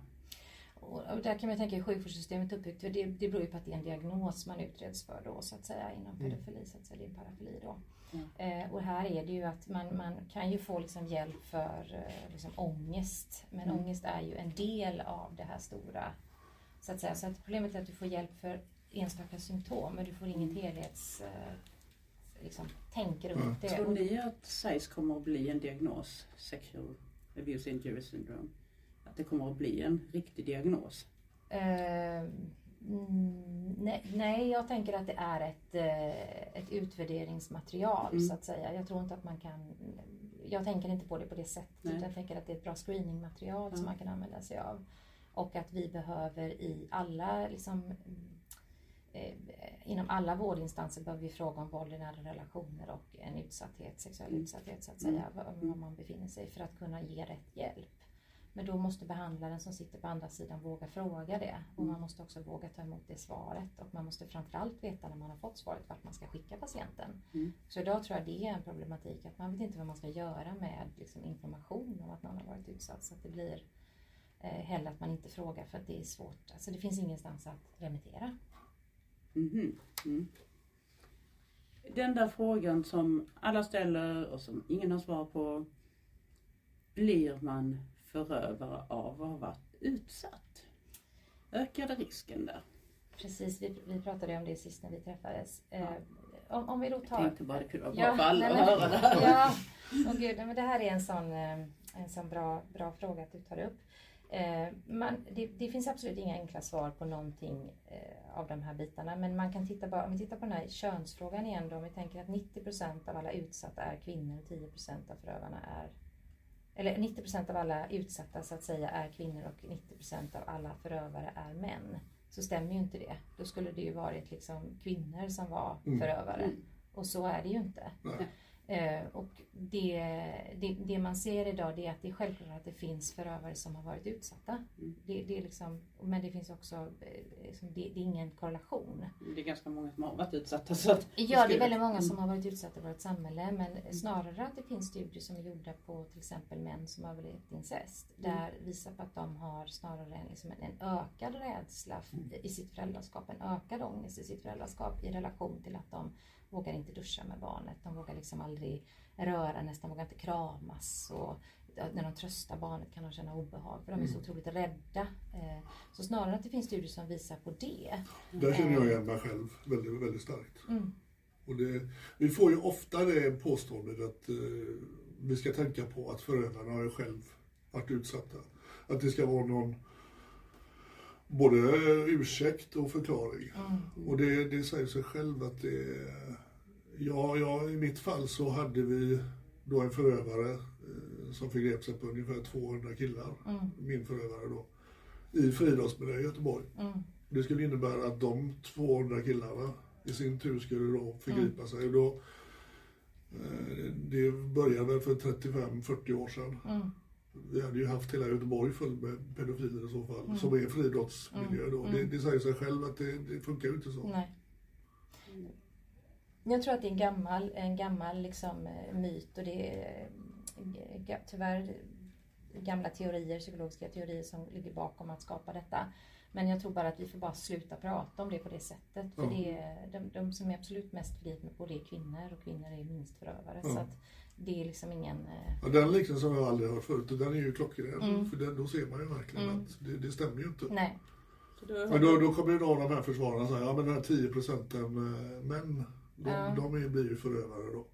[SPEAKER 3] Och där kan man tänka hur sjukvårdssystemet är uppbyggt. För det, det beror ju på att det är en diagnos man utreds för då så att säga inom pedofili. Så att säga, det är parafili då. Eh, och här är det ju att man, man kan ju få liksom hjälp för eh, liksom ångest. Men ångest är ju en del av det här stora. Så att säga. Så att problemet är att du får hjälp för enstaka symptom men du får inget helhets... Eh, liksom, tänker runt det.
[SPEAKER 2] Tror ni att SIS kommer att bli en diagnos, Sexual Abuse Injury Syndrome? Att det kommer att bli en riktig diagnos?
[SPEAKER 3] Mm, nej, nej, jag tänker att det är ett, eh, ett utvärderingsmaterial så att säga. Jag tror inte att man kan... Jag tänker inte på det på det sättet
[SPEAKER 2] Nej.
[SPEAKER 3] utan jag tänker att det är ett bra screeningmaterial som man kan använda sig av. Och att vi behöver i alla liksom, mm, inom alla vårdinstanser behöver vi fråga om våld i nära relationer och en utsatthet, sexuell utsatthet så att säga, var var man befinner sig för att kunna ge rätt hjälp. Men då måste behandlaren som sitter på andra sidan våga fråga det. Och man måste också våga ta emot det svaret. Och man måste framförallt veta när man har fått svaret vart man ska skicka patienten. Så idag tror jag det är en problematik att man vet inte vad man ska göra med liksom, information om att någon har varit utsatt. Så att det blir eh, heller att man inte frågar för att det är svårt. Alltså det finns ingenstans att remittera.
[SPEAKER 2] Mhm. Mm. Den där frågan som alla ställer och som ingen har svar på. Blir man förövare av att ha varit utsatt? Ökade risken där?
[SPEAKER 3] Precis, vi, vi pratade om det sist när vi träffades. Eh, om, om vi då tar...
[SPEAKER 2] tänkte bara det kunde vara bra
[SPEAKER 3] Ja,
[SPEAKER 2] för alla
[SPEAKER 3] nej,
[SPEAKER 2] att
[SPEAKER 3] men-
[SPEAKER 2] höra det här.
[SPEAKER 3] Ja, Åh gud, nej, men det här är en sån, eh, en sån bra, bra fråga att du tar upp. Eh, man, det, det finns absolut inga enkla svar på någonting eh, av de här bitarna. Men man kan titta bara, om vi tittar på den här könsfrågan igen då. Om vi tänker att 90% av alla utsatta är kvinnor och 10% av förövarna är eller 90% av alla utsatta så att säga är kvinnor och 90% av alla förövare är män. Så stämmer ju inte det. Då skulle det ju varit liksom kvinnor som var förövare. Och så är det ju inte.
[SPEAKER 1] Nej.
[SPEAKER 3] Eh, och det, det, det man ser idag det är att det är självklart att det finns förövare som har varit utsatta. Det, det är liksom, men det finns också, liksom, det, det är ingen korrelation.
[SPEAKER 2] Det är ganska många som har varit utsatta. Så att
[SPEAKER 3] Ja, det är väldigt många som har varit utsatta i vårt samhälle. Men snarare att det finns studier som är gjorda på till exempel män som har överlevt incest. Där visar på att de har snarare en, liksom en, ökad rädsla i sitt föräldraskap. En ökad ångest i sitt föräldraskap i relation till att de vågar inte duscha med barnet. De vågar liksom aldrig röra, nästan vågar inte kramas. Och när de tröstar barnet kan de känna obehag för de är så otroligt rädda. Eh, Så snarare att det finns studier som visar på det.
[SPEAKER 1] Där känner jag igen mig själv väldigt, väldigt starkt.
[SPEAKER 3] Mm.
[SPEAKER 1] Och det, vi får ju ofta det påståendet att eh, vi ska tänka på att har ju själv varit utsatta. Att det ska vara någon både ursäkt och förklaring. Och det, det säger sig själv att det Ja, ja, i mitt fall så hade vi då en förövare eh, som förgrep sig på ungefär 200 killar. Min förövare då. I friidrottsmiljö i Göteborg. Det skulle innebära att de 200 killarna i sin tur skulle då förgripa sig. Och då, eh, det började väl för 35-40 år sedan. Vi hade ju haft hela Göteborg full med pedofiler i så fall, som är friidrottsmiljö då. Det, det säger sig själv att det, det funkar ju inte så.
[SPEAKER 3] Nej. Jag tror att det är en gammal, en gammal liksom, eh, myt och det är eh, tyvärr gamla teorier, psykologiska teorier som ligger bakom att skapa detta. Men jag tror bara att vi får bara sluta prata om det på det sättet. För
[SPEAKER 1] Ja.
[SPEAKER 3] det de, de som är absolut mest förgripna på det är kvinnor och kvinnor är minst förövare.
[SPEAKER 1] Ja.
[SPEAKER 3] Så att det är liksom ingen... eh,
[SPEAKER 1] Ja, den liknelsen har jag aldrig hört förut och den är ju klockren.
[SPEAKER 3] Mm.
[SPEAKER 1] För den, då ser man ju verkligen att det, det stämmer ju inte.
[SPEAKER 3] Nej.
[SPEAKER 2] Så då,
[SPEAKER 1] Men då, då kommer ju då de här försvararna säga, ja men den här 10 procenten eh, män, de,
[SPEAKER 3] Ja.
[SPEAKER 1] de är, blir ju förövare då.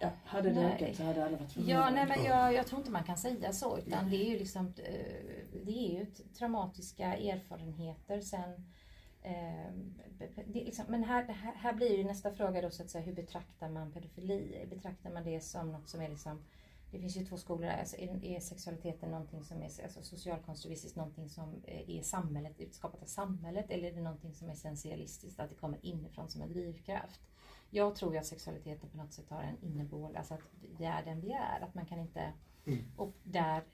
[SPEAKER 2] ja, hade det ökat så hade alla varit förövare.
[SPEAKER 3] Ja, nej, men jag, jag tror inte man kan säga så. Utan det är ju liksom, eh, det är ju traumatiska erfarenheter sen. eh, är liksom, men här, här, blir ju nästa fråga då så att säga, hur betraktar man pedofili? Betraktar man det som något som är liksom det finns ju två skolor där. Alltså, är, är sexualiteten någonting som är alltså, socialkonstruktivistiskt, någonting som eh, är samhället, utskapat av samhället eller är det någonting som är essentialistiskt, att det kommer inifrån som en drivkraft? Jag tror ju att sexualiteten på något sätt har en inneboende, alltså att det är den vi är, att man kan inte...
[SPEAKER 1] Mm.
[SPEAKER 3] Och där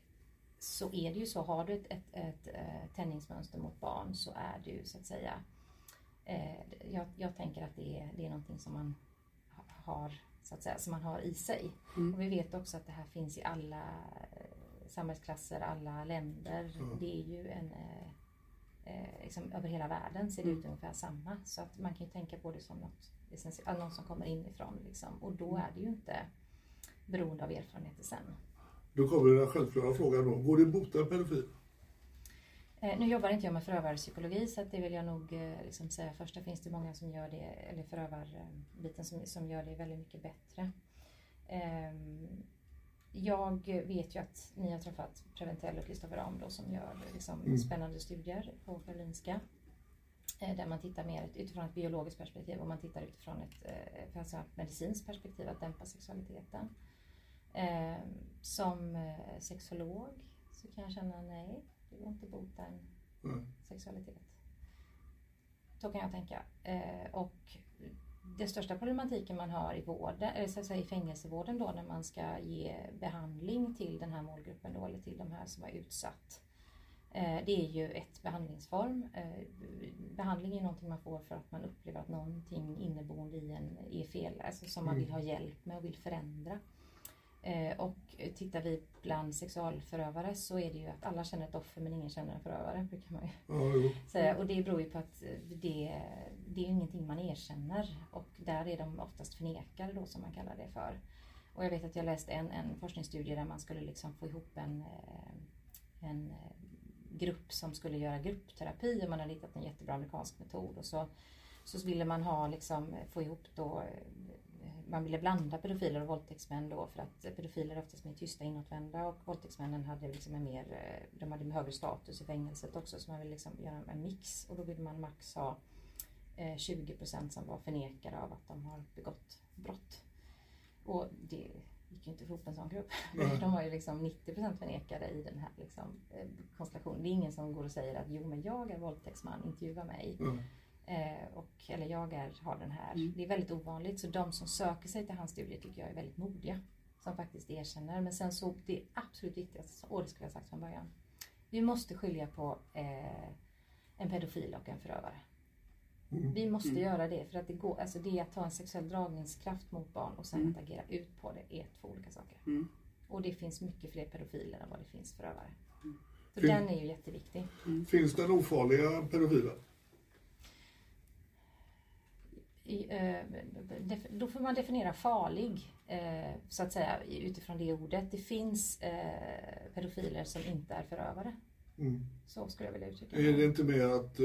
[SPEAKER 3] så är det ju så, har du ett, ett, ett, ett tändningsmönster mot barn så är du så att säga eh, jag, jag, tänker att det är, det är någonting som man har så att säga, som man har i sig.
[SPEAKER 2] Mm.
[SPEAKER 3] Och vi vet också att det här finns i alla eh, samhällsklasser, alla länder.
[SPEAKER 1] Mm.
[SPEAKER 3] Det är ju en eh, eh, liksom, över hela världen ser det ut ungefär samma. Så att man kan ju tänka på det som något, någon som kommer inifrån. Liksom. Och då är det ju inte beroende av erfarenheter sen.
[SPEAKER 1] Då kommer den självklara frågan då. Går det att bota en pedofil?
[SPEAKER 3] Eh, nu jobbar inte jag med förövarpsykologi så det vill jag nog eh, liksom säga först. Det finns det många som gör det, eller förövarbiten som, som gör det väldigt mycket bättre. Eh, jag vet ju att ni har träffat Preventell och Kristoffer då, som gör liksom,
[SPEAKER 1] Mm.
[SPEAKER 3] spännande studier på Karolinska. Eh, där man tittar mer utifrån ett biologiskt perspektiv och man tittar utifrån ett, eh, alltså ett medicinskt perspektiv, att dämpa sexualiteten. Eh, som eh, sexolog så kan jag känna nej, det går inte att bota en
[SPEAKER 1] Nej.
[SPEAKER 3] sexualitet. Så kan jag tänka. Eh, och den största problematiken man har i vården, eller så säga i fängelsevården då när man ska ge behandling till den här målgruppen då, eller till de här som var utsatt. Eh, det är ju ett behandlingsform. Eh, behandling är någonting man får för att man upplever att någonting inneboende i en är fel, alltså som man
[SPEAKER 1] Mm.
[SPEAKER 3] vill ha hjälp med och vill förändra. Eh, och tittar vi bland sexualförövare så är det ju att alla känner ett offer men ingen känner en förövare, brukar man ju säga. Och det beror ju på att det, det är ingenting man erkänner och där är de oftast förnekade då som man kallar det för. Och jag vet att jag läste en, en forskningsstudie där man skulle liksom få ihop en, eh, en eh, grupp som skulle göra gruppterapi och man hade hittat en jättebra amerikansk metod och så, så ville man ha liksom, få ihop då man ville blanda pedofiler och våldtäktsmän då för att pedofiler är oftast mer tysta inåtvända och våldtäktsmännen hade liksom en mer, eh, de hade en högre status i fängelset också så man ville liksom göra en mix och då ville man max ha eh, 20% som var förnekare av att de har begått brott. Och det gick ju inte ihop en sån grupp.
[SPEAKER 1] Nej.
[SPEAKER 3] De var ju liksom 90% förnekade i den här liksom, eh, konstellationen. Det är ingen som går och säger att jo men jag är våldtäktsman, intervjua mig.
[SPEAKER 1] Ja.
[SPEAKER 3] Eh, och, eller jag är, har den här.
[SPEAKER 2] Mm.
[SPEAKER 3] Det är väldigt ovanligt. Så de som söker sig till hans studier tycker jag är väldigt modiga. Som faktiskt erkänner. Men sen så, det absolut viktigaste, och det skulle jag sagt från början. Vi måste skilja på eh, en pedofil och en förövare.
[SPEAKER 1] Mm.
[SPEAKER 3] Vi måste
[SPEAKER 2] Mm.
[SPEAKER 3] göra det. För att det, går, alltså det att ha en sexuell dragningskraft mot barn och sen
[SPEAKER 2] Mm.
[SPEAKER 3] att agera ut på det är två olika saker.
[SPEAKER 2] Mm.
[SPEAKER 3] Och det finns mycket fler pedofiler än vad det finns förövare.
[SPEAKER 2] Mm.
[SPEAKER 3] Så
[SPEAKER 1] Fin-
[SPEAKER 3] den är ju jätteviktig.
[SPEAKER 1] Finns det ofarliga pedofiler?
[SPEAKER 3] I, eh, def- då får man definiera farlig, eh, så att säga, utifrån det ordet. Det finns eh, pedofiler som inte är förövare.
[SPEAKER 1] Mm.
[SPEAKER 3] Så skulle jag vilja uttrycka
[SPEAKER 1] Är det inte mer att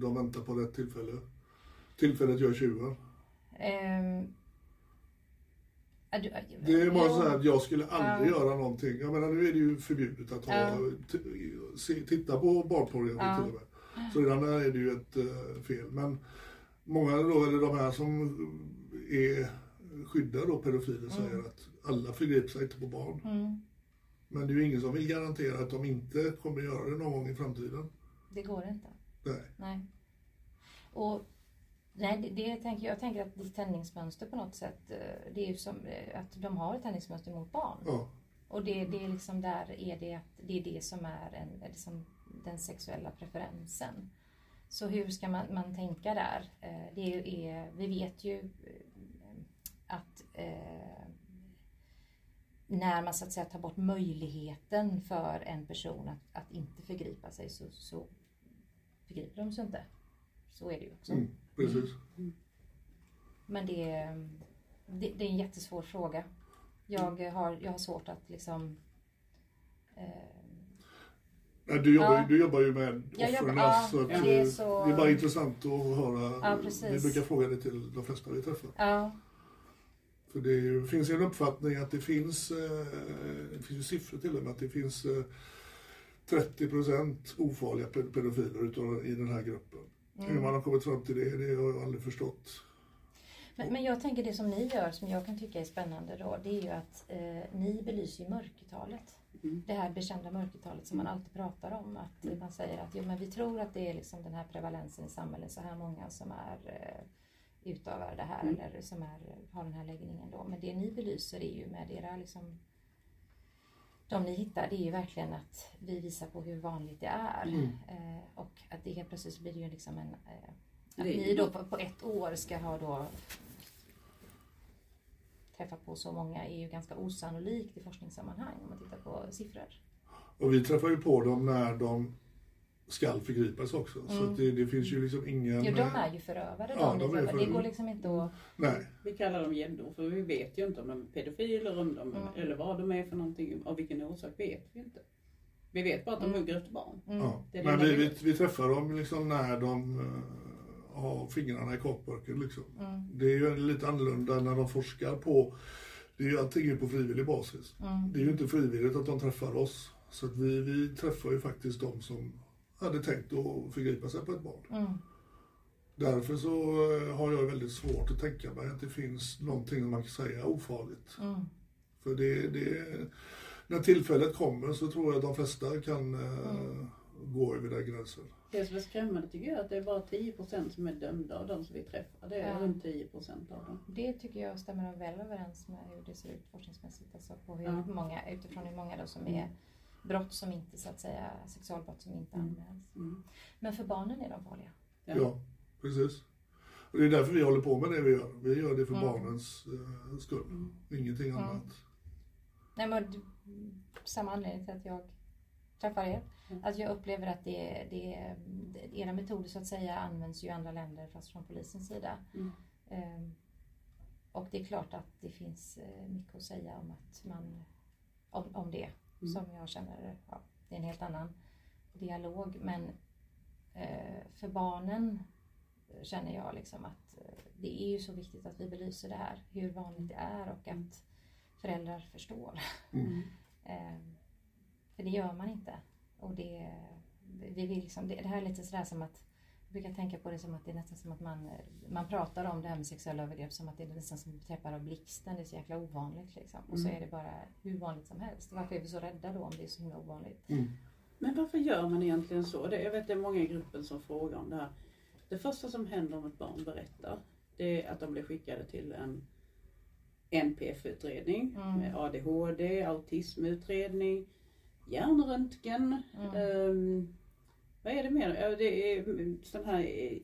[SPEAKER 1] de väntar på rätt tillfälle? Tillfället gör tjuven.
[SPEAKER 3] Du-
[SPEAKER 1] Det är bara så här att jag skulle aldrig
[SPEAKER 3] Ja.
[SPEAKER 1] göra någonting. Jag menar nu är det ju förbjudet att ha, t- se, titta på barnpornografi
[SPEAKER 3] Ja.
[SPEAKER 1] till och med. Så redan där är det ju ett fel. Men många då, eller de här som är skyddar då pedofiler säger att alla förgriper sig inte på barn.
[SPEAKER 3] Mm,
[SPEAKER 1] Men det är ju ingen som vill garantera att de inte kommer göra det någon gång i framtiden.
[SPEAKER 3] det går inte.
[SPEAKER 1] Nej.
[SPEAKER 3] Nej. Och nej, det, det tänker jag, jag tänker att ditt tändningsmönster på något sätt, eh, det är ju som eh, att de har ett tändningsmönster mot barn.
[SPEAKER 1] Ja.
[SPEAKER 3] Och det, det är liksom där är det att det är det som är en, liksom den sexuella preferensen. Så hur ska man, man tänka där? Eh, Det är, vi vet ju eh, att eh, när man så att säga tar bort möjligheten för en person att, att inte förgripa sig så, så förgriper de sig inte. Så är det ju också.
[SPEAKER 1] Mm, precis.
[SPEAKER 3] Men det, är- det, det är en jättesvår fråga. Jag har, jag har svårt att liksom... Eh,
[SPEAKER 1] du, jobbar,
[SPEAKER 3] Ja.
[SPEAKER 1] du jobbar ju med offren.
[SPEAKER 3] ja,
[SPEAKER 1] så att,
[SPEAKER 3] det
[SPEAKER 1] det,
[SPEAKER 3] är så-
[SPEAKER 1] det är bara intressant att höra.
[SPEAKER 3] Ja, precis.
[SPEAKER 1] Vi brukar fråga det till de flesta vi träffar.
[SPEAKER 3] ja,
[SPEAKER 1] För det ju, finns ju en uppfattning att det finns, eh, det finns ju siffror till och med, att det finns eh, 30% ofarliga ped- pedofiler utav, i den här gruppen.
[SPEAKER 3] Mm.
[SPEAKER 1] Hur man har kommit fram till det, det har jag aldrig förstått.
[SPEAKER 3] Men, men jag tänker det som ni gör som jag kan tycka är spännande då, det är ju att eh, ni belyser mörkertalet.
[SPEAKER 2] Mm.
[SPEAKER 3] Det här bekända mörkertalet som man alltid pratar om. Att
[SPEAKER 2] Mm.
[SPEAKER 3] man säger att jo, men vi tror att det är liksom den här prevalensen i samhället, så här många som är eh, utövar det här
[SPEAKER 2] Mm.
[SPEAKER 3] eller som är, har den här läggningen då. Men det ni belyser är ju med era liksom de ni hittar, det är ju verkligen att vi visar på hur vanligt det är.
[SPEAKER 2] Mm.
[SPEAKER 3] Eh, och att det helt plötsligt blir det ju liksom en... Eh, att ni då på, på ett år ska ha då träffat på så många är ju ganska osannolikt i forskningssammanhang om man tittar på siffror.
[SPEAKER 1] Och vi träffar ju på dem när de skall förgripas också. Så
[SPEAKER 3] Mm.
[SPEAKER 1] att det, det finns ju liksom ingen...
[SPEAKER 3] Jo, de är ju förövare
[SPEAKER 1] Ja,
[SPEAKER 3] de,
[SPEAKER 1] är
[SPEAKER 3] träffar. Det
[SPEAKER 1] förövare.
[SPEAKER 3] går liksom inte att...
[SPEAKER 1] Nej.
[SPEAKER 2] Vi kallar dem gäddor för vi vet ju inte om de är pedofiler om de,
[SPEAKER 3] Mm.
[SPEAKER 2] eller vad de är för någonting. Av vilken orsak vet vi inte. Vi vet bara att de
[SPEAKER 3] Mm.
[SPEAKER 2] hugger efter barn.
[SPEAKER 1] Ja.
[SPEAKER 2] Det det
[SPEAKER 1] Men vi,
[SPEAKER 2] vi
[SPEAKER 1] vi, träffar dem liksom när de har fingrarna i kakburken. Liksom.
[SPEAKER 3] Mm.
[SPEAKER 1] Det är ju lite annorlunda när de forskar på, det är ju allting är på frivillig basis.
[SPEAKER 3] Mm.
[SPEAKER 1] Det är ju inte frivilligt att de träffar oss. Så att vi, vi träffar ju faktiskt de som hade tänkt att förgripa sig på ett barn.
[SPEAKER 3] Mm.
[SPEAKER 1] Därför så eh, har jag väldigt svårt att tänka mig att det finns någonting man kan säga ofarligt.
[SPEAKER 3] Mm.
[SPEAKER 1] För det, det, när tillfället kommer så tror jag att de flesta kan eh, gå över den gränsen.
[SPEAKER 2] Det som är skrämmande tycker jag är att det är bara 10% som är dömda av de som vi träffar. Det är
[SPEAKER 3] Ja.
[SPEAKER 2] runt 10% av dem.
[SPEAKER 3] Det tycker jag stämmer väl överens med hur det ser ut forskningsmässigt. Alltså på hur
[SPEAKER 2] Ja.
[SPEAKER 3] många, utifrån hur många då som är brott som inte, så att säga, sexualbrott som inte
[SPEAKER 2] Mm.
[SPEAKER 3] anmäls.
[SPEAKER 2] Mm.
[SPEAKER 3] Men för barnen är de farliga.
[SPEAKER 2] Ja.
[SPEAKER 1] Ja, precis. Och det är därför vi håller på med det vi gör. Vi gör det för
[SPEAKER 3] Mm.
[SPEAKER 1] barnens eh, skull.
[SPEAKER 2] Mm.
[SPEAKER 1] Ingenting
[SPEAKER 3] Mm.
[SPEAKER 1] annat.
[SPEAKER 3] Nej, men, samma anledning till att jag träffar er.
[SPEAKER 2] Mm.
[SPEAKER 3] Att jag upplever att det, det, det, era metoder så att säga används ju i andra länder fast från polisens sida.
[SPEAKER 2] Mm.
[SPEAKER 3] Ehm, och det är klart att det finns eh, mycket att säga om, att man, om, om det.
[SPEAKER 2] Mm.
[SPEAKER 3] Som jag känner, ja, det är en helt annan dialog. Men eh, för barnen känner jag liksom att eh, det är ju så viktigt att vi belyser det här. Hur vanligt det är och att föräldrar förstår.
[SPEAKER 1] Mm.
[SPEAKER 3] För det gör man inte. Och det, vi vill liksom, det, det här är lite sådär som att jag brukar tänka på det som att det är nästan som att man, man pratar om det här med sexuella övergrepp som att det är nästan som träffar av blixten. Det är så jäkla ovanligt liksom. Och så
[SPEAKER 2] Mm.
[SPEAKER 3] är det bara hur vanligt som helst. Varför är vi så rädda då om det är så himla ovanligt?
[SPEAKER 1] Mm.
[SPEAKER 2] Men varför gör man egentligen så? Det, jag vet det är många i gruppen som frågar om det här. Det första som händer om ett barn berättar, det är att de blir skickade till en NPF-utredning
[SPEAKER 3] Mm.
[SPEAKER 2] med ADHD, autismutredning, hjärnröntgen.
[SPEAKER 3] Mm.
[SPEAKER 2] ehm, vad är det mer? Ja, Det är sån här eh,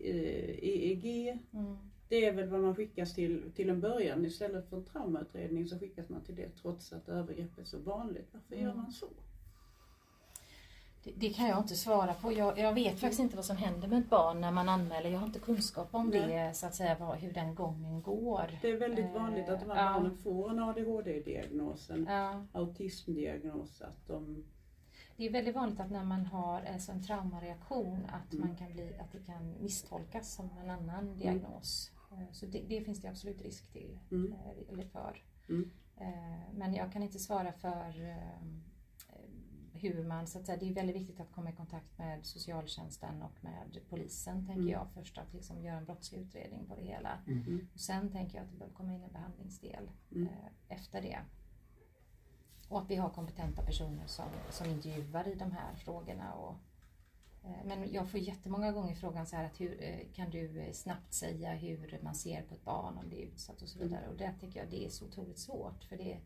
[SPEAKER 2] eh, EEG.
[SPEAKER 3] Mm.
[SPEAKER 2] Det är väl vad man skickas till till en början. Istället för en traumautredning så skickas man till det trots att övergrepp är så vanligt. Varför gör
[SPEAKER 3] Mm.
[SPEAKER 2] man så?
[SPEAKER 3] Det, kan jag inte svara på. Jag, jag vet faktiskt inte vad som händer med ett barn när man anmäler. Jag har inte kunskap om
[SPEAKER 2] Nej.
[SPEAKER 3] det, så att säga, vad, hur den gången går.
[SPEAKER 2] Det är väldigt vanligt att de här
[SPEAKER 3] Eh, ja.
[SPEAKER 2] barnen får en ADHD-diagnos, en
[SPEAKER 3] Ja.
[SPEAKER 2] autismdiagnos, att de...
[SPEAKER 3] Det är väldigt vanligt att när man har alltså en traumareaktion att,
[SPEAKER 2] Mm.
[SPEAKER 3] man kan bli, att det kan misstolkas som en annan diagnos. Eh, Så det, det finns det absolut risk till,
[SPEAKER 2] Mm.
[SPEAKER 3] eller för.
[SPEAKER 2] Mm.
[SPEAKER 3] Men jag kan inte svara för hur man, så att säga, det är väldigt viktigt att komma i kontakt med socialtjänsten och med polisen tänker
[SPEAKER 2] Mm.
[SPEAKER 3] jag först att liksom göra en brottslig utredning på det hela.
[SPEAKER 1] Mm.
[SPEAKER 3] Och sen tänker jag att det behöver komma in en behandlingsdel
[SPEAKER 2] Mm.
[SPEAKER 3] eh, efter det. Och att vi har kompetenta personer som, som intervjuar i de här frågorna. Och, eh, men jag får jättemånga gånger frågan så här att hur eh, kan du eh, snabbt säga hur man ser på ett barn om det är utsatt och så vidare. Och det tycker jag det är så otroligt svårt för det,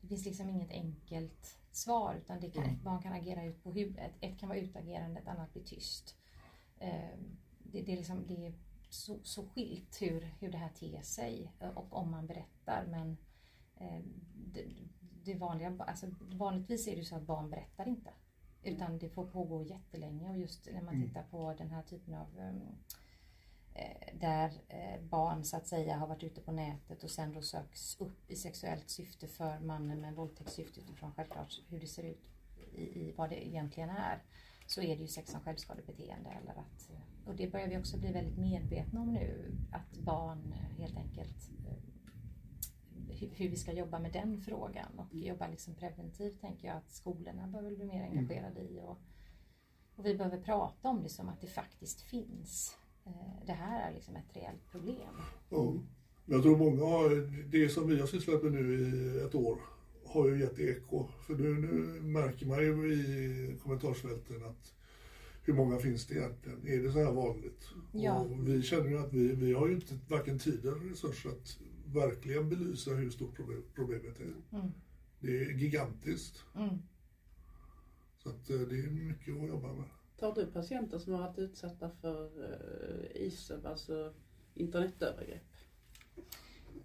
[SPEAKER 3] det finns liksom inget enkelt svar utan det kan, ett barn kan agera ut på huvudet. Ett kan vara utagerande, ett annat blir tyst. Eh, det, det, är liksom, det är så, så skilt hur, hur det här ter sig eh, och om man berättar men eh, det, det vanliga, alltså vanligtvis är det ju så att barn berättar inte. Utan det får pågå jättelänge och just när man
[SPEAKER 1] Mm.
[SPEAKER 3] tittar på den här typen av um, eh, där eh, barn så att säga har varit ute på nätet och sen då söks upp i sexuellt syfte för mannen med våldtäktssyfte utifrån självklart hur det ser ut i, i vad det egentligen är. Så är det ju sex som självskadebeteende. Eller att, och det börjar vi också bli väldigt medvetna om nu. Att barn helt enkelt eh, hur, hur vi ska jobba med den frågan och jobba liksom preventivt tänker jag att skolorna behöver bli mer engagerade i och, och vi behöver prata om det som att det faktiskt finns. Eh, det här är liksom ett reellt problem.
[SPEAKER 1] Ja. Jag tror många det som vi har sysslat med nu i ett år har ju gett eko. För nu, nu märker man ju i kommentarsfälten att hur många finns det egentligen? Är det så här vanligt?
[SPEAKER 3] Ja.
[SPEAKER 1] Och vi känner ju att vi, vi har ju inte varken tid eller resurser att verkligen belysa hur stort problem, problemet är.
[SPEAKER 3] Mm.
[SPEAKER 1] Det är gigantiskt.
[SPEAKER 3] Mm.
[SPEAKER 1] Så att eh, det är mycket att jobba med.
[SPEAKER 2] Tar du patienter som har varit utsatta för uh, ISEV, alltså internetövergrepp?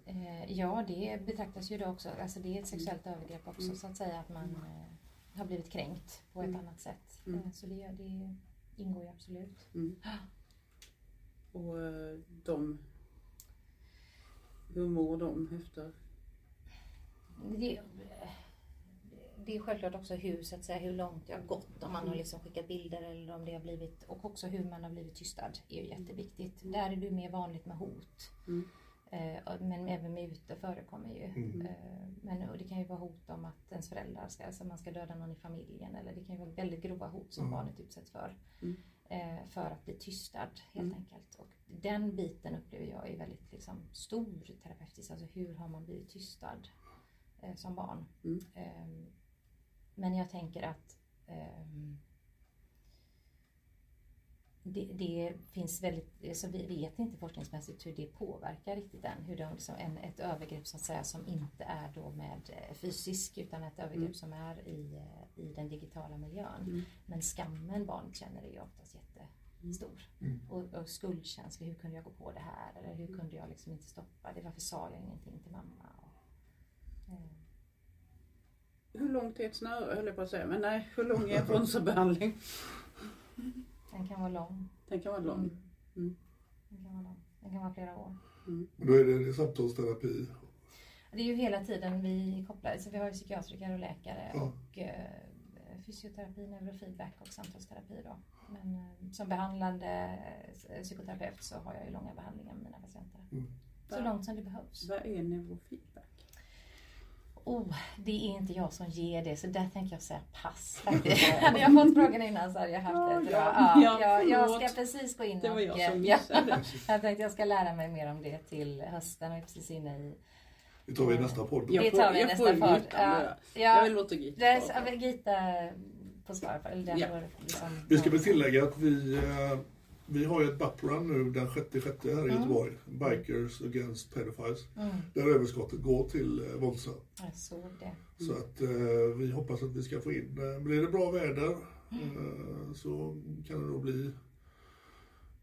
[SPEAKER 3] Eh, ja, det betraktas ju då också, alltså det är ett sexuellt övergrepp också så att säga att man eh, har blivit kränkt på ett
[SPEAKER 2] Mm.
[SPEAKER 3] annat sätt.
[SPEAKER 2] Mm.
[SPEAKER 3] Eh, så det, det ingår ju absolut.
[SPEAKER 2] Mm. Och eh, de... Hur mår de efter?
[SPEAKER 3] Det, det är självklart också hur, så att säga, hur långt det har gått. Om man har liksom skickat bilder eller om det har blivit, och också hur man har blivit tystad är ju jätteviktigt. Där är det mer vanligt med hot.
[SPEAKER 2] Mm.
[SPEAKER 3] Eh, men även mutor förekommer ju.
[SPEAKER 1] Mm.
[SPEAKER 3] Eh, men och det kan ju vara hot om att ens föräldrar ska, alltså man ska döda någon i familjen eller det kan ju vara väldigt grova hot som
[SPEAKER 1] Mm.
[SPEAKER 3] barnet utsätts för.
[SPEAKER 2] Mm.
[SPEAKER 3] Eh, för att bli tystad helt
[SPEAKER 2] Mm.
[SPEAKER 3] enkelt. Och den biten upplever jag är väldigt liksom, stor terapeutiskt. Alltså hur har man blivit tystad eh, som barn?
[SPEAKER 2] Mm.
[SPEAKER 3] Men jag tänker att ehm, det, det finns väldigt, alltså vi vet inte forskningsmässigt hur det påverkar riktigt än. Hur de, liksom, en, ett övergrepp så att säga som inte är då med eh, fysisk utan ett övergrepp
[SPEAKER 2] Mm.
[SPEAKER 3] som är i, eh, i den digitala miljön.
[SPEAKER 2] Mm.
[SPEAKER 3] Men skammen barnet känner är ju oftast jättestor.
[SPEAKER 1] Mm.
[SPEAKER 3] Och, och skuldkänsla, hur kunde jag gå på det här? Eller hur kunde jag liksom inte stoppa det? Varför sa jag ingenting till mamma? Och, eh,
[SPEAKER 2] Hur långt är ett snöre höll jag på att säga, men nej, hur lång är en bronserbehandling?
[SPEAKER 3] den kan vara lång.
[SPEAKER 2] Den kan vara lång. Mm.
[SPEAKER 3] Den kan vara lång. Den kan vara flera år.
[SPEAKER 1] Och Då är det, samtalsterapi.
[SPEAKER 3] Det är ju hela tiden vi kopplar, så vi har ju psykiatriker och läkare
[SPEAKER 1] Ja.
[SPEAKER 3] och eh, fysioterapi, neurofeedback och samtalsterapi då. Men eh, som behandlande eh, psykoterapeut så har jag ju långa behandlingar med mina patienter.
[SPEAKER 1] Mm.
[SPEAKER 3] Så långt som det behövs.
[SPEAKER 2] Vad är neurofeedback?
[SPEAKER 3] Oh, det är inte jag som ger det så där tänker jag säga pass hade jag fått frågan innan så hade jag haft
[SPEAKER 2] Ja,
[SPEAKER 3] det.
[SPEAKER 2] ja,
[SPEAKER 3] Ja,
[SPEAKER 2] ja,
[SPEAKER 3] jag, jag ska precis gå in
[SPEAKER 2] Det var
[SPEAKER 3] och...
[SPEAKER 2] jag som missade.
[SPEAKER 3] jag tänkte jag ska lära mig mer om det till hösten och är precis inne i...
[SPEAKER 1] Det tar vi i nästa podd.
[SPEAKER 2] Jag
[SPEAKER 3] Det tar vi i nästa
[SPEAKER 2] får
[SPEAKER 3] podd. Ja,
[SPEAKER 2] Jag vill
[SPEAKER 3] ja,
[SPEAKER 2] låta Gita
[SPEAKER 3] det är Gita på svar på eller den
[SPEAKER 2] Ja.
[SPEAKER 3] liksom...
[SPEAKER 1] Vi ska väl tillägga att vi, eh, vi har ju ett BAP-run nu den 6 6 här i
[SPEAKER 3] Mm.
[SPEAKER 1] Göteborg. Bikers Against Pedophiles.
[SPEAKER 3] Mm,
[SPEAKER 1] Där överskottet går till eh, Vonsa.
[SPEAKER 3] jag såg det.
[SPEAKER 1] Så att eh, vi hoppas att vi ska få in, eh, blir det bra väder
[SPEAKER 3] Mm.
[SPEAKER 1] eh, så kan det då bli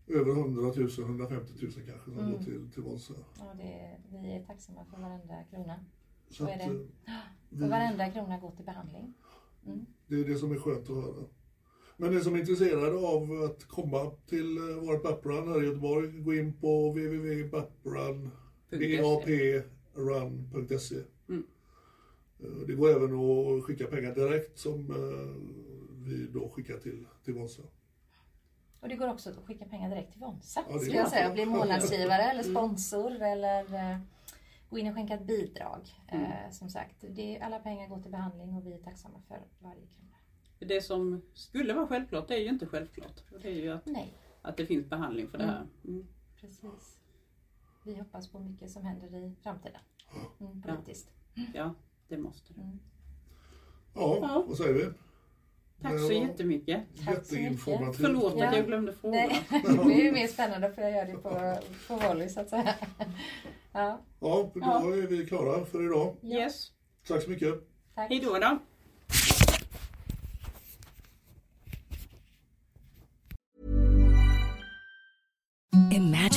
[SPEAKER 1] över 100 000, 150 000 kanske som
[SPEAKER 3] Mm.
[SPEAKER 1] går till, till Vonsa.
[SPEAKER 3] Ja, det, vi är tacksamma för varenda krona.
[SPEAKER 1] Så
[SPEAKER 3] Så är
[SPEAKER 1] att,
[SPEAKER 3] det.
[SPEAKER 1] eh,
[SPEAKER 3] För
[SPEAKER 1] vi,
[SPEAKER 3] varenda krona går till behandling. Mm.
[SPEAKER 1] det är det som är skönt att höra. Men den som är intresserad av att komma till eh, vårt BAP-run här i Göteborg, gå in på www.baprun, baprun.se.
[SPEAKER 2] Mm.
[SPEAKER 1] Eh, Det går även att skicka pengar direkt som eh, vi då skickar till, till Vonsa.
[SPEAKER 3] Och det går också att skicka pengar direkt till Vonsa.
[SPEAKER 1] Ja,
[SPEAKER 3] skulle jag säga. Bli månadsgivare eller
[SPEAKER 2] Mm.
[SPEAKER 3] sponsor eller gå in och skänka ett bidrag.
[SPEAKER 2] Mm.
[SPEAKER 3] Eh, som sagt, det, alla pengar går till behandling och vi är tacksamma för varje krona.
[SPEAKER 2] Det som skulle vara självklart, det är ju inte självklart. Det är ju att,
[SPEAKER 3] Nej,
[SPEAKER 2] att det finns behandling för det här. Mm.
[SPEAKER 3] precis. Vi hoppas på mycket som händer i framtiden. Mm, politiskt.
[SPEAKER 2] Ja, det måste det.
[SPEAKER 3] Mm.
[SPEAKER 1] Ja,
[SPEAKER 2] Ja.
[SPEAKER 1] vad säger vi?
[SPEAKER 2] Tack så jättemycket.
[SPEAKER 1] Jätteinformativt.
[SPEAKER 2] Förlåt
[SPEAKER 3] Ja.
[SPEAKER 2] att jag glömde fråga.
[SPEAKER 3] Nej, det är ju mer spännande för jag gör det på, på volley så att säga. Ja,
[SPEAKER 1] Ja, då
[SPEAKER 2] Ja.
[SPEAKER 1] är vi klara för idag.
[SPEAKER 2] Yes.
[SPEAKER 1] Tack så mycket.
[SPEAKER 3] tack.
[SPEAKER 2] Hej då då.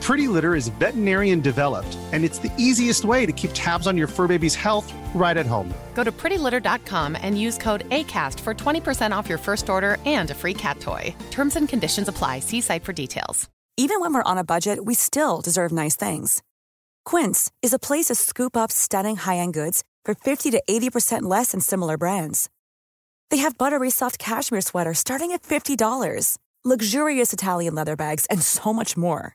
[SPEAKER 4] Pretty Litter is veterinarian developed, and it's the easiest way to keep tabs on your fur baby's health right at home.
[SPEAKER 5] Go to prettylitter.com and use code ACAST for 20% off your first order and a free cat toy. Terms and conditions apply. See site for details.
[SPEAKER 6] Even when we're on a budget, we still deserve nice things. Quince is a place to scoop up stunning high end goods for 50 to 80% less than similar brands. They have buttery soft cashmere sweaters starting at $50, luxurious Italian leather bags, and so much more.